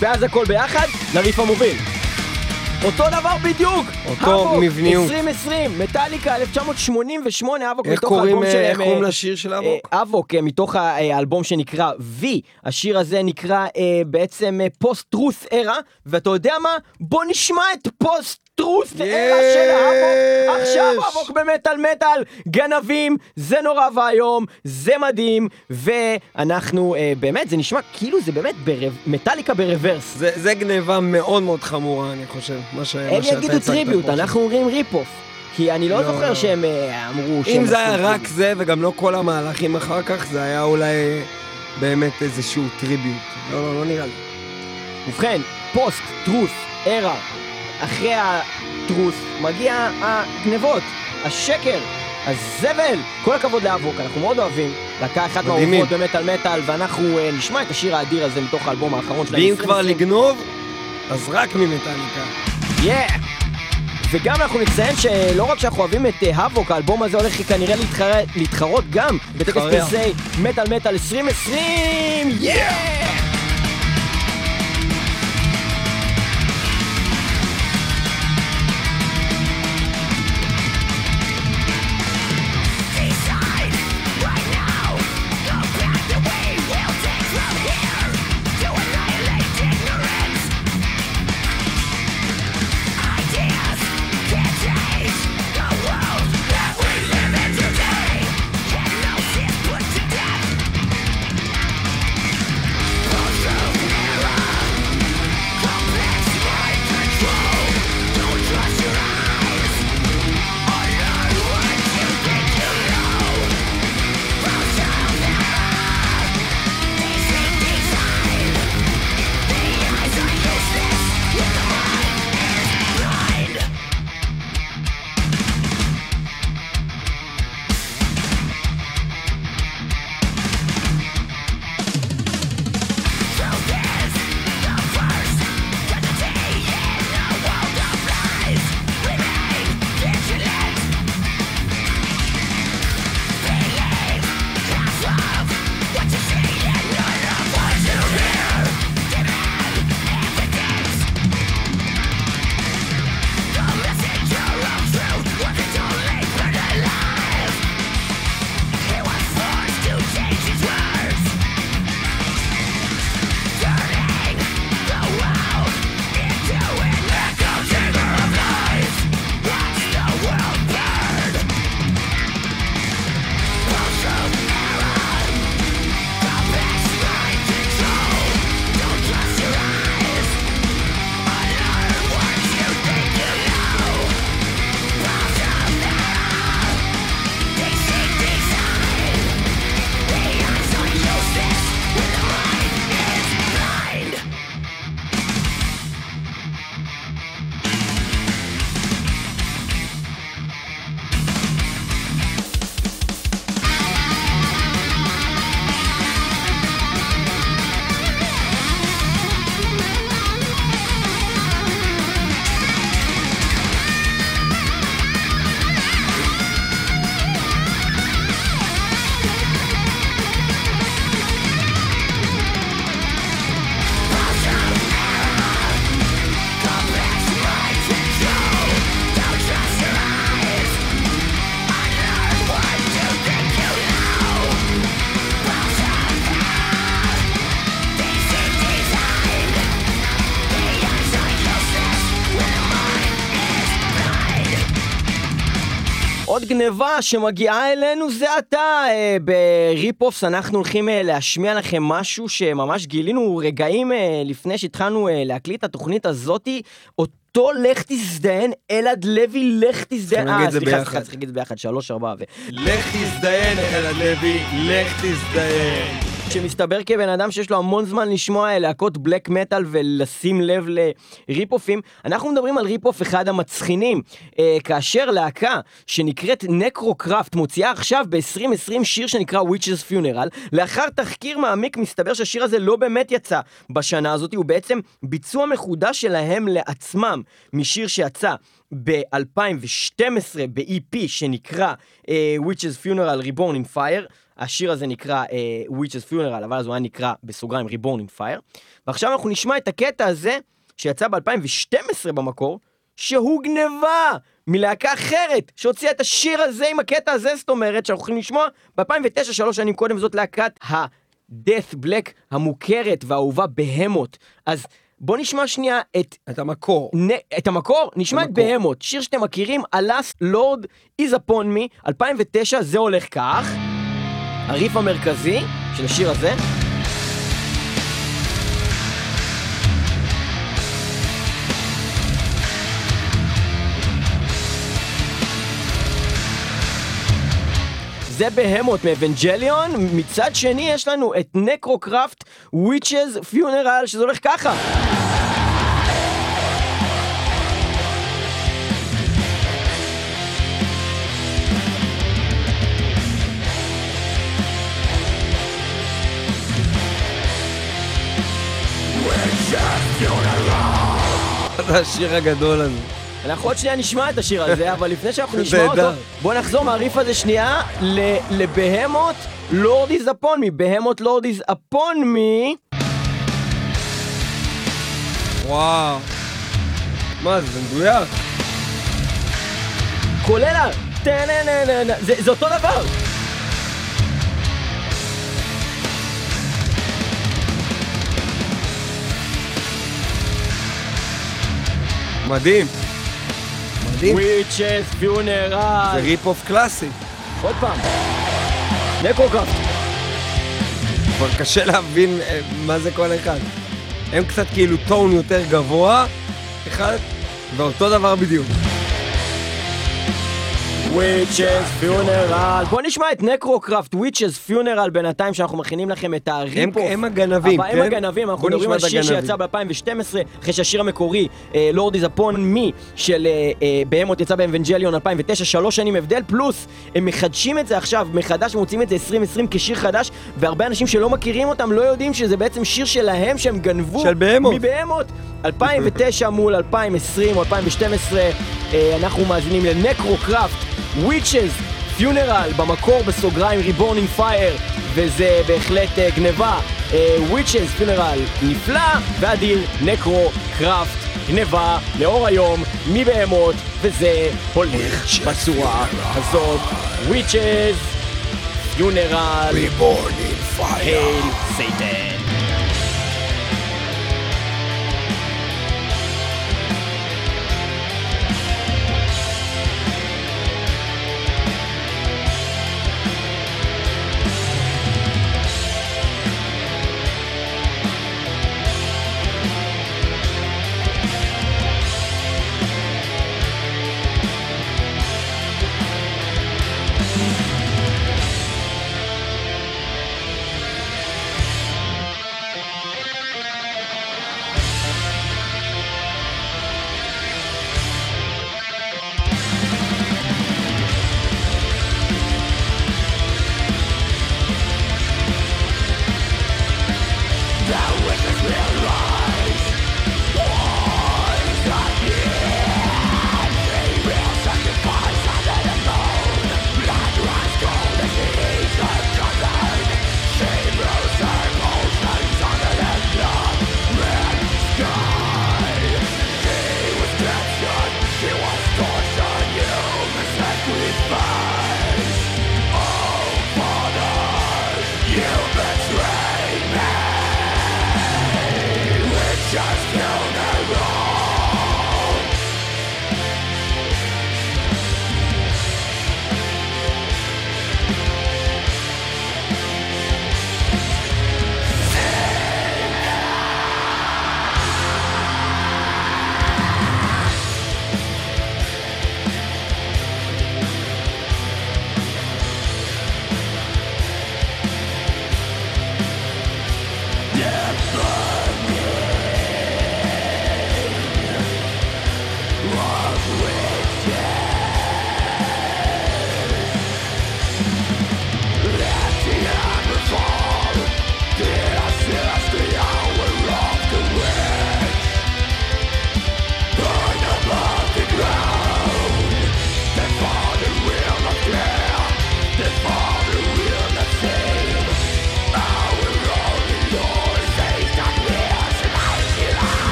ואז הכל ביחד, לריף המוביל. אותו דבר בדיוק! אותו אבוק, מבניות. 2020, מטאליקה 1988, אבוק מתוך קוראים, האלבום שלהם. איך קוראים אה, לשיר של אבוק? אה, אבוק, אה, מתוך האלבום שנקרא V, השיר הזה נקרא בעצם Post-Truth Era, ואתה יודע מה? בוא נשמע את Post-Truth Era של Havok, עכשיו Havok במטאל מטאל, גנבים, זה נורא ואיום, זה מדהים, ואנחנו, אה, באמת, זה נשמע כאילו זה באמת ברב, מטאליקה ב reverse. זה, זה גניבה מאוד מאוד חמורה, אני חושב, מה, ש... הם מה שאתה יגידו tribute. אנחנו אומרים rip-off. כי אני לא לא, זוכר. שהם אה, אמרו שהם אם זה היה רק. זה, וגם לא כל המהלכים אחר כך, זה היה אולי באמת איזשהו tribute. לא, לא, לא נראה לי. ובכן, Post, Truth, Era, אחרי ה truth מגיע הגנבות, השקר, הזבל. כל הכבוד ל Havok, אנחנו מאוד אוהבים. להקה אחת. מהאהובות במטאל מטאל, ואנחנו אה, נשמע את השיר האדיר הזה מתוך האלבום האחרון שלהם. ואם 2020. כבר לגנוב, אז רק ממטאליקה. Yeah! וגם אנחנו נציין שלא רק שאנחנו אוהבים את אה, האבוק, האלבום הזה הולך כנראה להתחר... להתחרות גם בטקס. פרסי מטאל מטאל 2020! Yeah! גניבה שמגיעה אלינו זה עתה. אה, ב rip-offs אנחנו הולכים אה, להשמיע לכם משהו שממש גילינו רגעים אה, לפני שהתחלנו אה, להקליט את התוכנית הזאתי. אותו לך תזדיין, אלעד לוי, לך תזדיין. זה סליחה, ביחד. סליחה, צריך להגיד את זה ביחד, שלוש, ארבע ו... לך תזדיין, אלעד לוי, לך תזדיין. שמסתבר כבן אדם שיש לו המון זמן לשמוע להקות black metal ולשים לב ל rip-off ים, אנחנו מדברים על rip-off אחד המצחינים, אה, כאשר להקה שנקראת נקרו-קראפט מוציאה עכשיו ב-2020 שיר שנקרא Witches Funeral, לאחר תחקיר מעמיק מסתבר שהשיר הזה לא באמת יצא בשנה הזאת, הוא בעצם ביצוע מחודש שלהם לעצמם משיר שיצא ב-2012 ב-EP שנקרא uh, Witches Funeral Reborn in Fire. השיר הזה נקרא uh, Witches Funeral, אבל אז הוא היה נקרא בסוגריים Reborn in Fire. ועכשיו אנחנו נשמע את הקטע הזה שיצא ב-2012 במקור, שהוא גניבה מלהקה אחרת שהוציאה את השיר הזה עם הקטע הזה, זאת אומרת שאנחנו הולכים לשמוע ב-2009, שלוש שנים קודם, זאת להקת ה-Death Black המוכרת והאהובה בהמות. אז בוא נשמע שנייה את, את המקור. נ, את המקור, נשמע את המקור. בהמות, שיר שאתם מכירים, Alas Lord is upon me, 2009, זה הולך כך, הריף המרכזי של השיר הזה. זה Behemoth מ Evangelion, מצד שני יש לנו את Necrocraft Witches Funeral שזה הולך ככה. השיר הגדול הזה. אנחנו עוד שנייה נשמע את השיר הזה, אבל לפני שאנחנו נשמע אותו, נהדר. בוא נחזור מהריף הזה שנייה לבהמות לורד איז אפון מי. בהמות לורד איז אפון מי. וואו. מה זה, זה מדויק. כולל ה... זה אותו דבר. מדהים. מדהים. Witches Funeral. זה rip-off קלאסי. עוד פעם. Necrocraft. כבר קשה להבין אה, מה זה כל אחד. הם קצת כאילו טון יותר גבוה, אחד, ואותו דבר בדיוק. Witches Funeral. בוא נשמע את Necrocraft Witches Funeral בינתיים שאנחנו מכינים לכם את הם, ה rip-off. הם הגנבים, כן? הם הגנבים, אנחנו מדברים על שיר. שיצא ב-2012, אחרי שהשיר המקורי, Lord Is Upon Me, של אה, אה, Behemoth יצא ב Evangelion 2009, שלוש שנים הבדל, פלוס הם מחדשים את זה עכשיו מחדש, מוצאים את זה 2020 כשיר חדש, והרבה אנשים שלא מכירים אותם לא יודעים שזה בעצם שיר שלהם שהם גנבו. של Behemoth. מ Behemoth. 2009 מול 2020 או 2012, אה, אנחנו מאזינים ל Necrocraft, Witches, Funeral, במקור בסוגריים Reborn in Fire, וזה בהחלט אה, גניבה. Witches, Funeral, נפלא ואדיר, Necrocraft, גניבה לאור היום, מ Behemoth, וזה הולך בצורה הזאת. Witches, Funeral, hail Satan.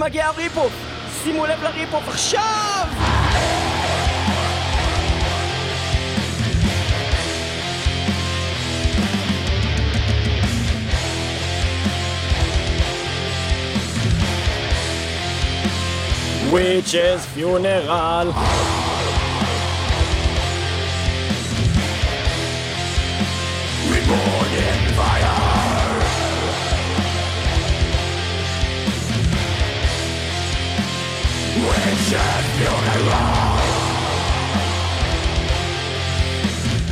מגיע הריפוף. שימו לב לריפוף עכשיו! Witches funeral.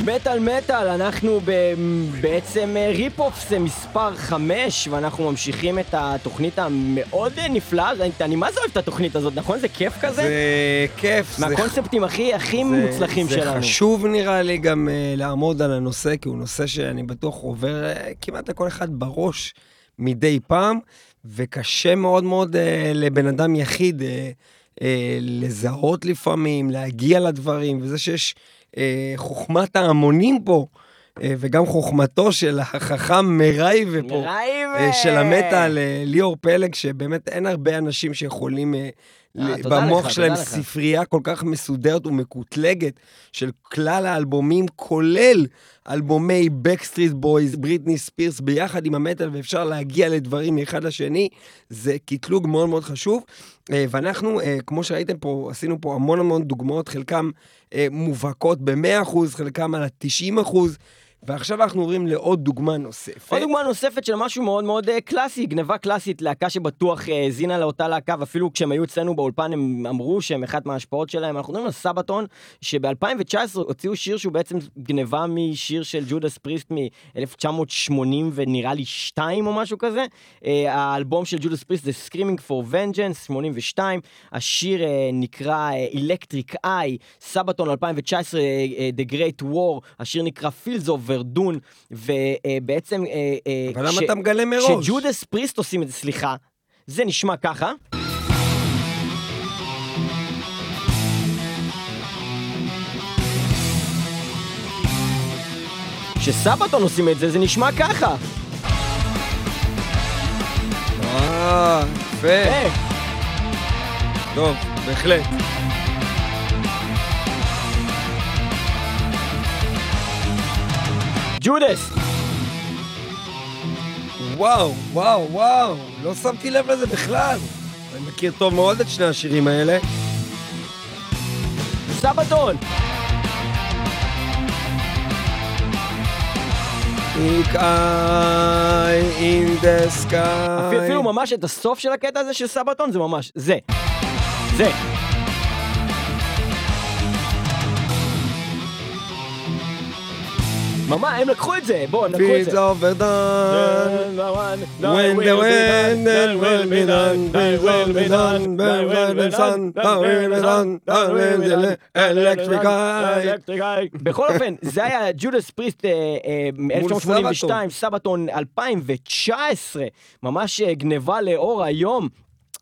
מטאל מטאל, אנחנו ב- בעצם אה, rip-off זה מספר 5 ואנחנו ממשיכים את התוכנית המאוד אה, נפלאה, אני, אני מה זה אוהב את התוכנית הזאת, נכון? זה כיף כזה? זה כיף, זה מהקונספטים הכי הכי זה- מוצלחים זה שלנו. חשוב נראה לי גם אה, לעמוד על הנושא, כי הוא נושא שאני בטוח עובר אה, כמעט לכל אחד בראש מדי פעם, וקשה מאוד מאוד אה, לבן אדם יחיד אה, אה, לזהות לפעמים, להגיע לדברים, וזה שיש uh, חוכמת ההמונים פה. uh, וגם חוכמתו של החכם מרייבה פה, רייב! אה, של המטאל, אה, ליאור פלג, שבאמת אין הרבה אנשים שיכולים אה, במוח לך, שלהם. ספרייה כל כך מסודרת ומקוטלגת של כלל האלבומים, כולל אלבומי בקסטריט בויז, בריטני ספירס, ביחד עם המטאל, ואפשר להגיע לדברים מאחד לשני, זה קטלוג מאוד מאוד חשוב. אה, ואנחנו, אה, כמו שראיתם פה, עשינו פה המון המון דוגמאות, חלקם אה, מובהקות ב-100%, חלקם על ה-90%. ועכשיו אנחנו עוברים לעוד דוגמה נוספת. עוד דוגמה נוספת של משהו מאוד מאוד אה, קלאסי, גניבה קלאסית, להקה שבטוח אה, האזינה לאותה להקה, ואפילו כשהם היו אצלנו באולפן הם אמרו שהם אחת מההשפעות שלהם. אנחנו מדברים על סבתון, שב-2019 הוציאו שיר שהוא בעצם גניבה משיר של ג'ודס פריסט מ-1980 ונראה לי 2 או משהו כזה. אה, האלבום של ג'ודס פריסט זה Screaming for Vengeance, 82. השיר נקרא Electric Eye, סבתון 2019, אה, אה, The Great War, השיר נקרא Fields of Verdun, ובעצם... אה, אה, אבל למה אתה מגלה מראש? כשג'ודס פריסט עושים את זה, סליחה, זה נשמע ככה. כשסבתון עושים את זה, זה נשמע ככה. אה, יפה. טוב, בהחלט. ג'ודס! וואו, וואו, וואו, לא שמתי לב לזה בכלל. אני מכיר טוב מאוד את שני השירים האלה. סבתון! Big eye in the sky. אפילו ממש את הסוף של הקטע הזה של סבתון, זה ממש, זה. זה. ממש, הם לקחו את זה, בואו, הם לקחו את זה. over done. When the wind then will be done, they will be done, they will be done, they will be done, they will be electric. בכל אופן, זה היה ג'ודס פריסט מ-1982, סבתון 2019, ממש אה, גניבה לאור היום.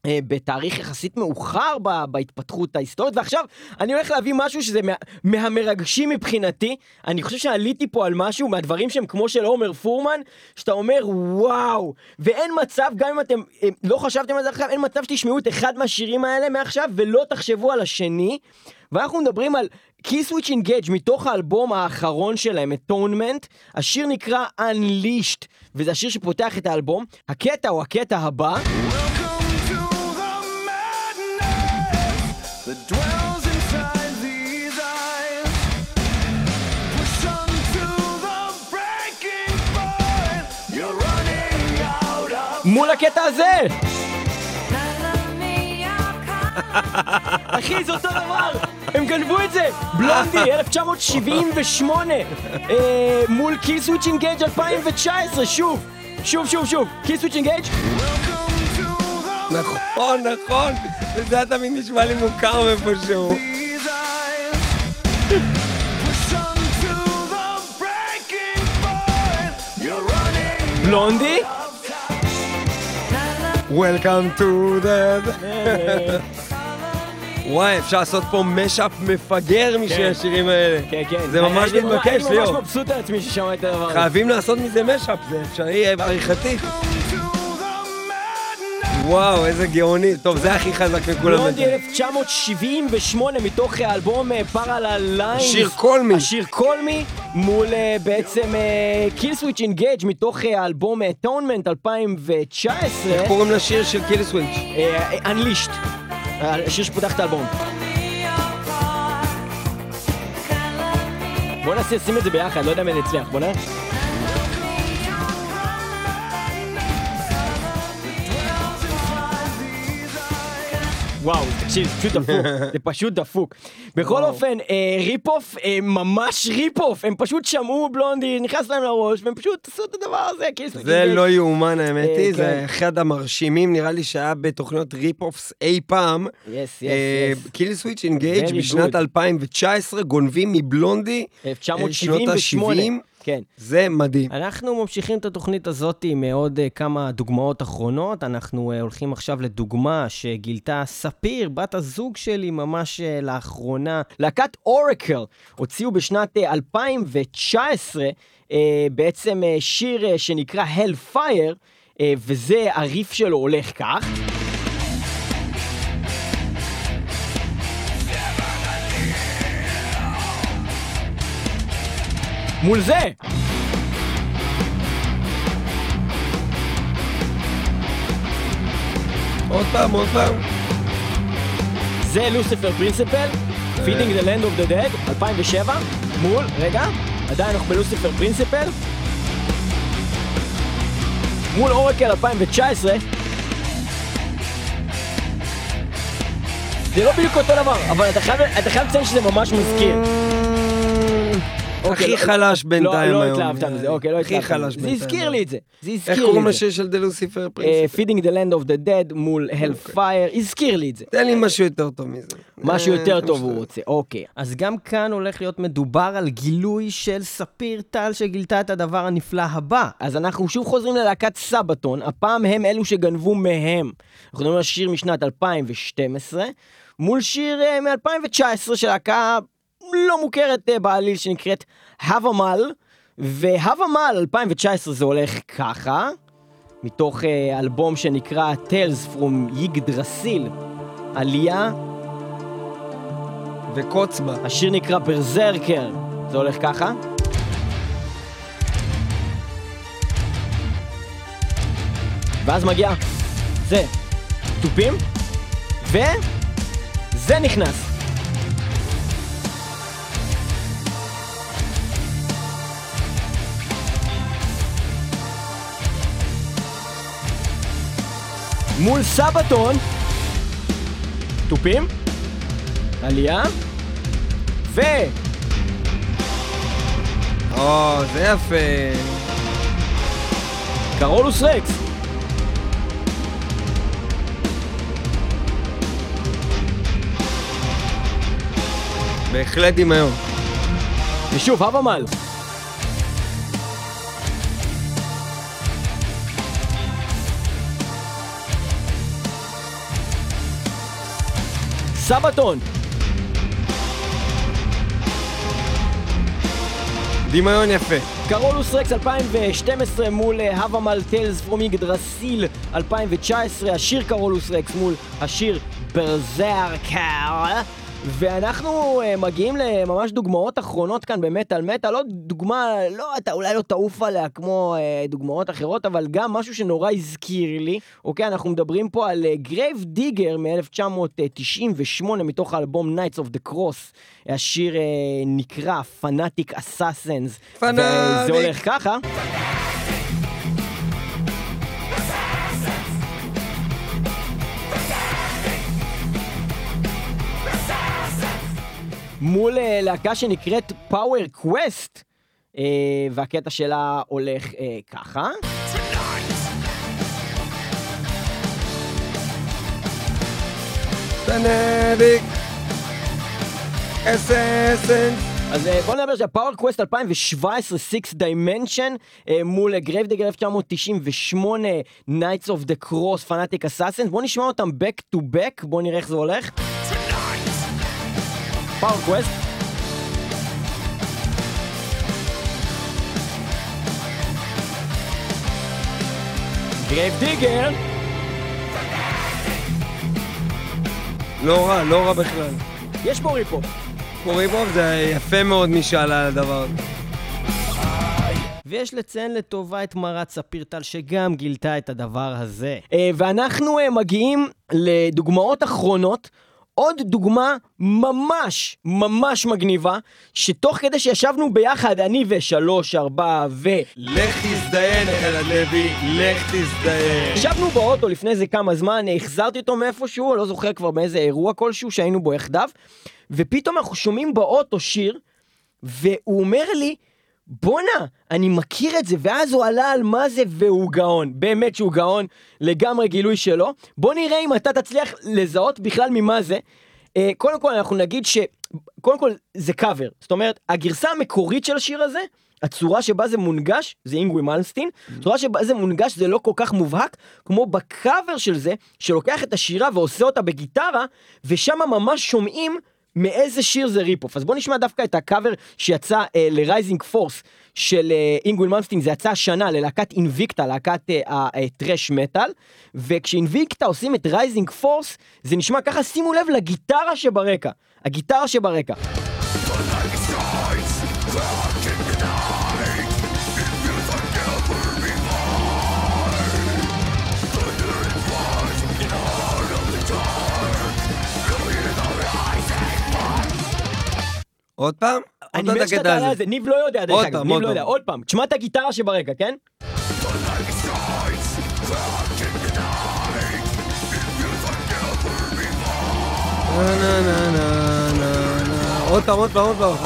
אה, בתאריך יחסית מאוחר בהתפתחות ההיסטורית, ועכשיו אני הולך להביא משהו שזה מה, מהמרגשים מבחינתי. אני חושב שעליתי פה על משהו מהדברים שהם כמו של עומר פורמן, שאתה אומר וואו, ואין מצב, גם אם אתם אה, לא חשבתם על זה עכשיו, אין מצב שתשמעו את אחד מהשירים האלה מעכשיו ולא תחשבו על השני. ואנחנו מדברים על קי סוויץ' אינגייג' מתוך האלבום האחרון שלהם, אטונמנט, השיר נקרא Unleashed, וזה השיר שפותח את האלבום. הקטע הוא הקטע הבא. מול הקטע הזה! אחי, זה אותו דבר! הם גנבו את זה! Blondie, 1978! אה, מול Killswitch Engage 2019, שוב! שוב, שוב, שוב! Killswitch Engage? נכון, נכון, וזה היה תמיד נשמע לי מוכר מאיפשהו. these Welcome to the... וואי, אפשר לעשות פה משאפ מפגר משני כן. השירים האלה. כן, כן. זה ממש מתבקש, אני ממש ליאור. מבסוט על עצמי ששמע את הדבר הזה. חייבים לעשות מזה משאפ, זה אפשרי עריכתית. וואו, איזה גאוני. טוב, זה הכי חזק מכולם. בלונדי 1978 מתוך האלבום פארלה ליינס. שיר קולמי. השיר קולמי מול אה, בעצם Killswitch Engage מתוך האלבום Atonement 2019. איך קוראים לשיר של Killswitch? Unleashed. השיר שפותח את האלבום. בוא נעשה, שים את זה ביחד, לא יודע אם אני אצליח, בוא נראה. וואו, תקשיב, זה פשוט דפוק, זה פשוט דפוק. בכל אופן, אה, rip-off, אה, ממש rip-off, הם פשוט שמעו Blondie, נכנס להם לראש, והם פשוט עשו את הדבר הזה, כאילו... זה לא יאומן האמת אה, היא, כן. זה אחד המרשימים נראה לי שהיה בתוכניות rip-offs אי פעם. Yes, אה, yes, yes. Killswitch Engage בשנת good. 2019 גונבים מ Blondie 1978. שנות ה-70. כן. זה מדהים. אנחנו ממשיכים את התוכנית הזאת עם אה, עוד אה, כמה דוגמאות אחרונות. אנחנו אה, הולכים עכשיו לדוגמה שגילתה ספיר, בת הזוג שלי, ממש לאחרונה. להקת Oracle הוציאו בשנת אה, 2019 אה, בעצם שיר שנקרא Hellfire, וזה, הריף שלו הולך כך. מול זה! עוד פעם, עוד פעם. זה לוסיפר פרינסיפל, Feeding the Land of the Dead, 2007, מול, רגע, עדיין אנחנו ב Lucifer Principle, מול Oracle 2019, זה לא בדיוק אותו דבר, אבל אתה חייב לציין שזה ממש מזכיר. אוקיי, הכי לא- חלש בינתיים לא, היום. לא התלהבת מזה, אוקיי, לא הכי התלהבת חלש מזה. זה בינתיים. הזכיר לי את זה, זה הזכיר איך לי קוראים את זה. לשיר של The Lucifer אה, Principle? Feeding the Land of the Dead מול Hellfire, הזכיר לי את זה. תן לי משהו יותר טוב מזה. משהו אה, יותר טוב. הוא רוצה, אוקיי. אז גם כאן הולך להיות מדובר על גילוי של ספיר טל שגילתה את הדבר הנפלא הבא. אז אנחנו שוב חוזרים ללהקת סבתון, הפעם הם אלו שגנבו מהם. אנחנו מדברים על שיר משנת 2012, מול שיר אה, מ-2019 של להקה לא מוכרת אה, בעליל שנקראת הבמל, והבמל 2019 זה הולך ככה. מתוך אה, אלבום שנקרא Tales from יגדרסיל, עלייה וקוצבה. השיר נקרא ברזרקר, זה הולך ככה. ואז מגיע זה, תופים, וזה נכנס. מול סבתון, תופים, עלייה, ו... או, זה יפה. קרולוס רקס. בהחלט דמיון. ושוב, הבמל. סבתון. דמיון יפה. קרולוס רקס 2012 מול אה, הבמל טיילס פרום יגדרסיל 2019, השיר קרולוס רקס מול השיר ברזרקר. ואנחנו uh, מגיעים לממש דוגמאות אחרונות כאן במטאל מטאל, לא דוגמה, לא, אתה אולי לא תעוף עליה כמו uh, דוגמאות אחרות, אבל גם משהו שנורא הזכיר לי, אוקיי, אנחנו מדברים פה על Grave Digger מ-1998 מתוך האלבום Knights of the Cross, השיר אה, נקרא Fanatic Assassins, וזה Fanatic. הולך ככה. מול אה, להקה שנקראת Power Quest, והקטע שלה הולך אה, ככה. אז אה, בוא נדבר שה Power Quest 2017, 6 Dimension, אה, מול Grave Digger 1998, Knights of the Cross, Fanatic Assassins, בוא נשמע אותם back to back, בוא נראה איך זה הולך. Power Quest. Grave Digger. לא רע, לא רע בכלל. יש פה rip-off. קוראים בו, זה יפה מאוד מי שעלה על הדבר הזה. ויש לציין לטובה את מרת ספיר טל שגם גילתה את הדבר הזה. אה, ואנחנו אה, מגיעים לדוגמאות אחרונות. עוד דוגמה ממש ממש מגניבה, שתוך כדי שישבנו ביחד, אני ושלוש, ארבע ו... לך תזדיין, אלעד לוי, לך תזדיין. ישבנו באוטו לפני איזה כמה זמן, החזרתי אותו מאיפשהו, לא זוכר כבר באיזה אירוע כלשהו שהיינו בו יחדיו, ופתאום אנחנו שומעים באוטו שיר, והוא אומר לי, בואנה, אני מכיר את זה, ואז הוא עלה על מה זה, והוא גאון. באמת שהוא גאון, לגמרי גילוי שלו. בוא נראה אם אתה תצליח לזהות בכלל ממה זה. אה, קודם כל, אנחנו נגיד ש... קודם כל, זה קאבר. זאת אומרת, הגרסה המקורית של השיר הזה, הצורה שבה זה מונגש, זה Yngwie Malmsteen, הצורה שבה זה מונגש זה לא כל כך מובהק, כמו בקאבר של זה, שלוקח את השירה ועושה אותה בגיטרה, ושם ממש שומעים מאיזה שיר זה rip-off. אז בוא נשמע דווקא את הקאבר שיצא אה, ל Rising Force של אה, Yngwie Malmsteen, זה יצא השנה ללהקת Invicta, להקת אה, ה thrash metal, וכש Invicta עושים את Rising Force, זה נשמע ככה, שימו לב לגיטרה שברקע. הגיטרה שברקע. עוד פעם? אני מת את שאתה תעלה על. זה, ניב לא יודע דרך אגב, ניב לא. יודע, עוד פעם, תשמע את הגיטרה שברקע, כן? עוד פעם, עוד פעם, עוד פעם.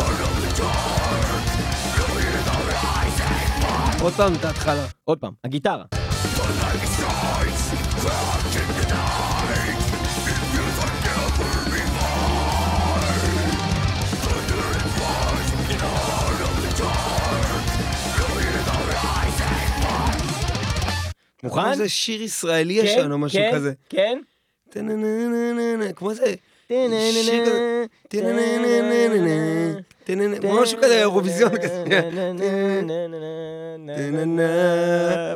עוד פעם את ההתחלה. עוד פעם, הגיטרה. מוכן? זה שיר ישראלי כן, ישן או משהו כן, כזה. כן. טה-נה-נה-נה-נה-נה, כמו זה. טה-נה-נה- משהו כזה אירוויזיון כזה.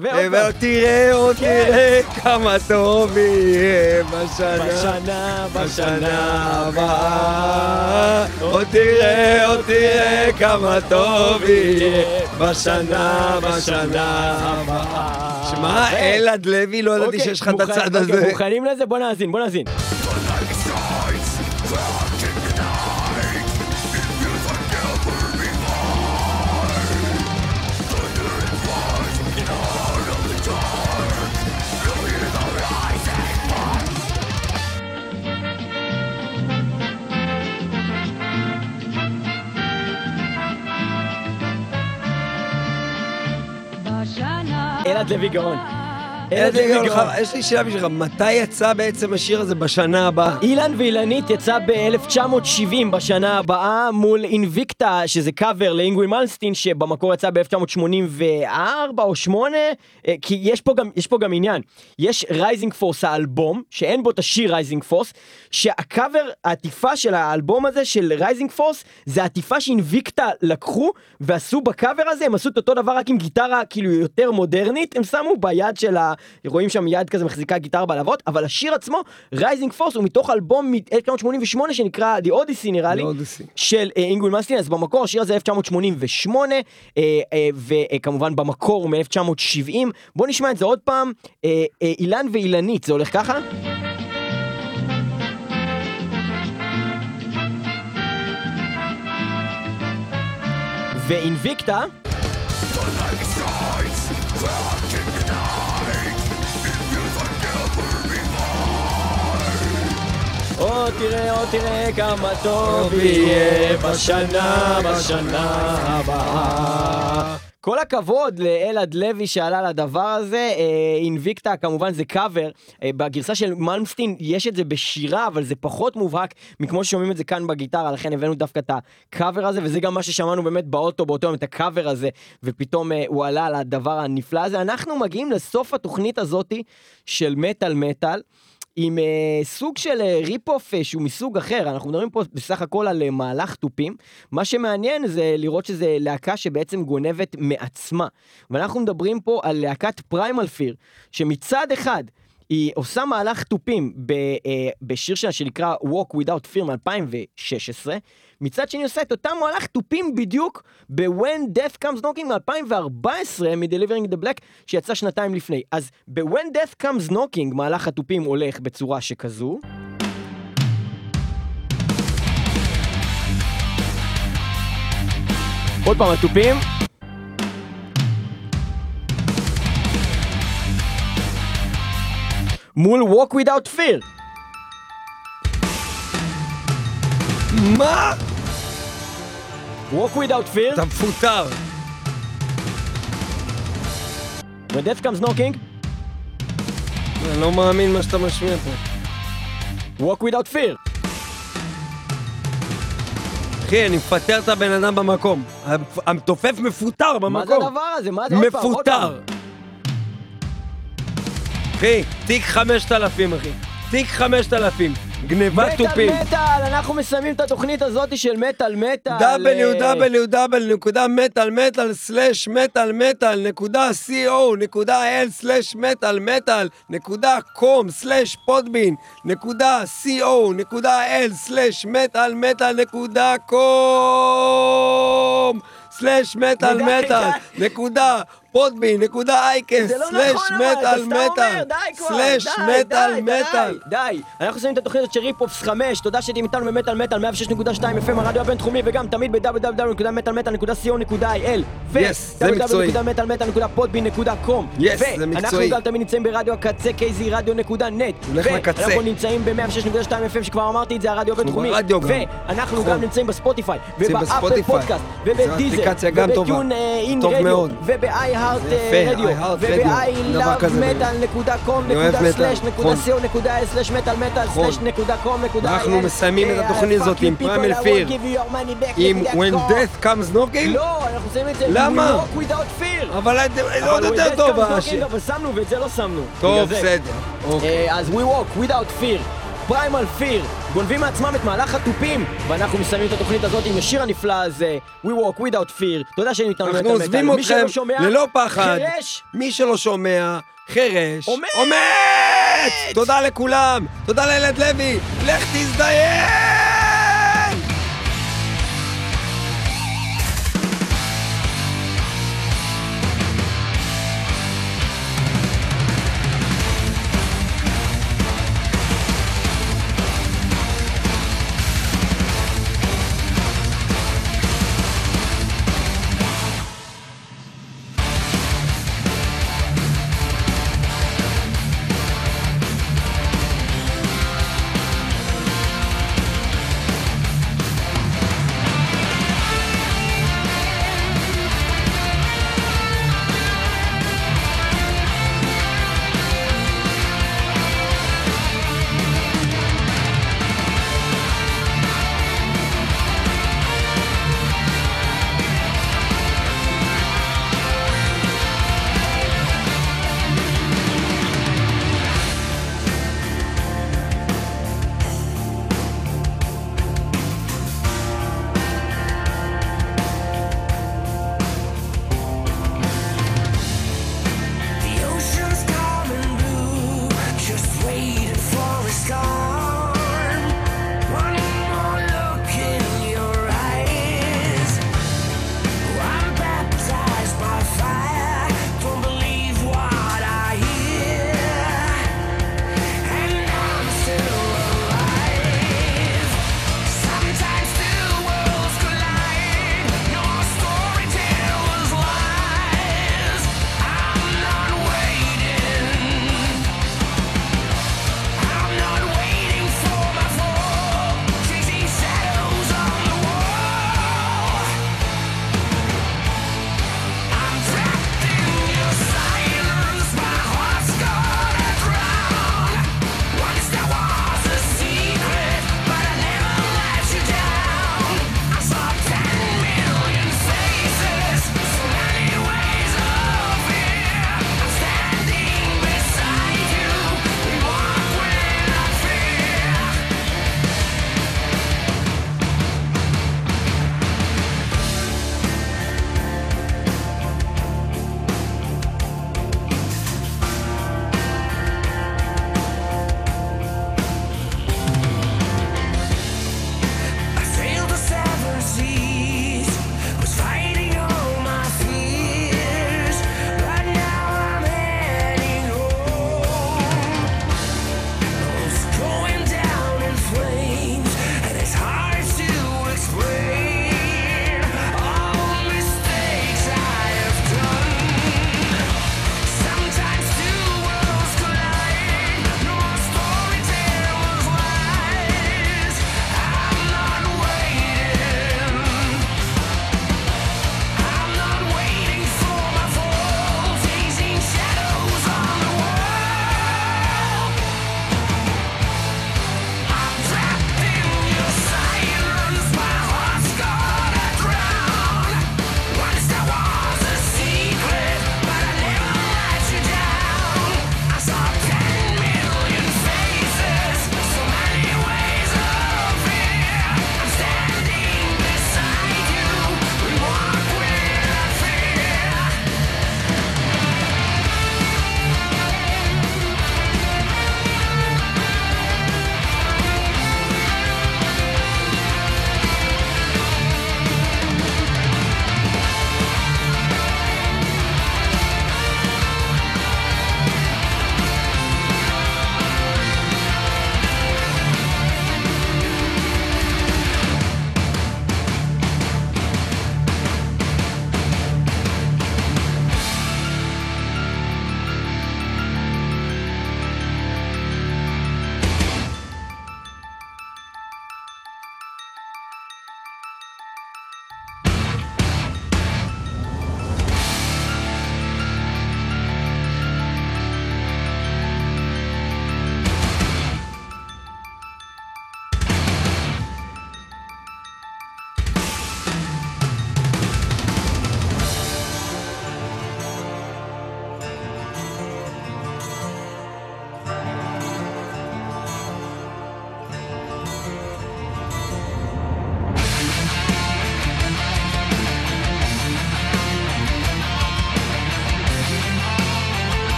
ועוד תראה, עוד תראה כמה טוב יהיה בשנה. בשנה, בשנה הבאה. עוד תראה, עוד תראה כמה טוב יהיה בשנה, בשנה הבאה. שמע, אלעד לוי, לא ידעתי אוקיי, שיש לך את הצד אוקיי, הזה. מוכנים לזה? בוא נאזין, בוא נאזין. אלעד לוי גאון. יש לי שאלה בשבילך, מתי יצא בעצם השיר הזה בשנה הבאה? אילן ואילנית יצא ב-1970 בשנה הבאה מול Invicta, שזה קאבר ל Yngwie Malmsteen, שבמקור יצא ב-1984 או 8, כי יש פה, גם, יש פה גם עניין. יש Rising Force האלבום, שאין בו את השיר Rising Force, שהקאבר, העטיפה של האלבום הזה, של Rising Force, זה העטיפה ש Invicta לקחו ועשו בקאבר הזה, הם עשו את אותו דבר רק עם גיטרה כאילו יותר מודרנית, הם שמו ביד של ה... רואים שם יד כזה מחזיקה גיטרה בלהבות, אבל השיר עצמו, Rising Force, הוא מתוך אלבום מ-1988 שנקרא The Odyssey נראה לי, Odyssey. של אה, Yngwie Malmsteen, אז במקור השיר הזה 1988, אה, אה, וכמובן במקור הוא מ-1970. בואו נשמע את זה עוד פעם, אה, אה, אילן ואילנית, זה הולך ככה? ואינביקטה, או תראה, או תראה כמה טוב יהיה בשנה, בשנה הבאה. כל הכבוד לאלעד לוי שעלה לדבר הזה, אה, אינביקטה כמובן זה קאבר, אה, בגרסה של מלמסטין יש את זה בשירה, אבל זה פחות מובהק מכמו ששומעים את זה כאן בגיטרה, לכן הבאנו דווקא את הקאבר הזה, וזה גם מה ששמענו באמת באוטו באותו יום, את הקאבר הזה, ופתאום אה, הוא עלה על הדבר הנפלא הזה. אנחנו מגיעים לסוף התוכנית הזאתי של מטאל מטאל. עם אה, סוג של אה, rip-off אה, שהוא מסוג אחר, אנחנו מדברים פה בסך הכל על אה, מהלך תופים. מה שמעניין זה לראות שזה להקה שבעצם גונבת מעצמה. ואנחנו מדברים פה על להקת Primal Fear, שמצד אחד היא עושה מהלך תופים ב, אה, בשיר שלה שנקרא Walk Without Fear מ-2016. מצד שני עושה את אותם מהלך תופים בדיוק ב-When Death Comes Knocking מ-2014 מ-Delivering the Black שיצא שנתיים לפני. אז ב-When Death Comes Knocking מהלך התופים הולך בצורה שכזו. עוד פעם התופים. מול Walk Without Fear. מה? Walk Without Fear. אתה מפוטר. When Death Comes Knocking. אני לא מאמין מה שאתה משמיע פה. Walk Without Fear. אחי, אני מפטר את הבן אדם במקום. המתופף מפוטר במקום. מה זה הדבר הזה? מה זה. מפוטר. אחי, תיק 5,000, אחי. תיק 5,000. גניבת מטאל תופים. מטאל, אנחנו מסיימים את התוכנית הזאת של מטאל מטאל. אה, מטאל נקודה נקודה נקודה נקודה נקודה נקודה די. נקודה נקודה אייקס לא סלאש מטאל מטאל סלאש מטאל מטאל די. אנחנו שמים את התוכנית הזאת של ריפופס 5, תודה שהייתם איתנו במטאל מטאל 106.2 FM הרדיו הבינתחומי וגם תמיד ב-www.מטאלמטאל.co.il ו- Yes, זה מקצועי. www.מטאלמטאל.podbean.com Yes, ו- זה מקצועי. אנחנו גם תמיד נמצאים ברדיו הקצה kzradio.net הולך לקצה. ואנחנו נמצאים ב-106.2 FM שכבר אמרתי את זה הרדיו הבינתחומי. ואנחנו נכון. גם נמצאים בספוטיפיי ובאפל. פודקאסט ובדיזר. ובטיון אין טוב רדיו מאוד. זה יפה, רדיו iHeart Radio, דבר כזה. אני אוהב מטאל, נכון. נכון. אנחנו מסיימים את התוכנית הזאת עם Primal Fear. עם When Death Comes Knocking? לא, אנחנו מסיימים את זה למה? עם Walk Without Fear. אבל זה עוד יותר טוב. אבל שמנו ואת זה לא שמנו. טוב. בסדר. אוקיי. אה, אז We Walk Without Fear. פריימל פיר, גונבים מעצמם את מהלך התופים ואנחנו מסיימים את התוכנית הזאת עם השיר הנפלא הזה We Walk Without Fear תודה שהיינו איתנו אנחנו עוזבים אתכם ללא פחד. חירש, מי שלא שומע, חירש, עומד! עומד! תודה לכולם, תודה לילד לוי, לך תזדיין!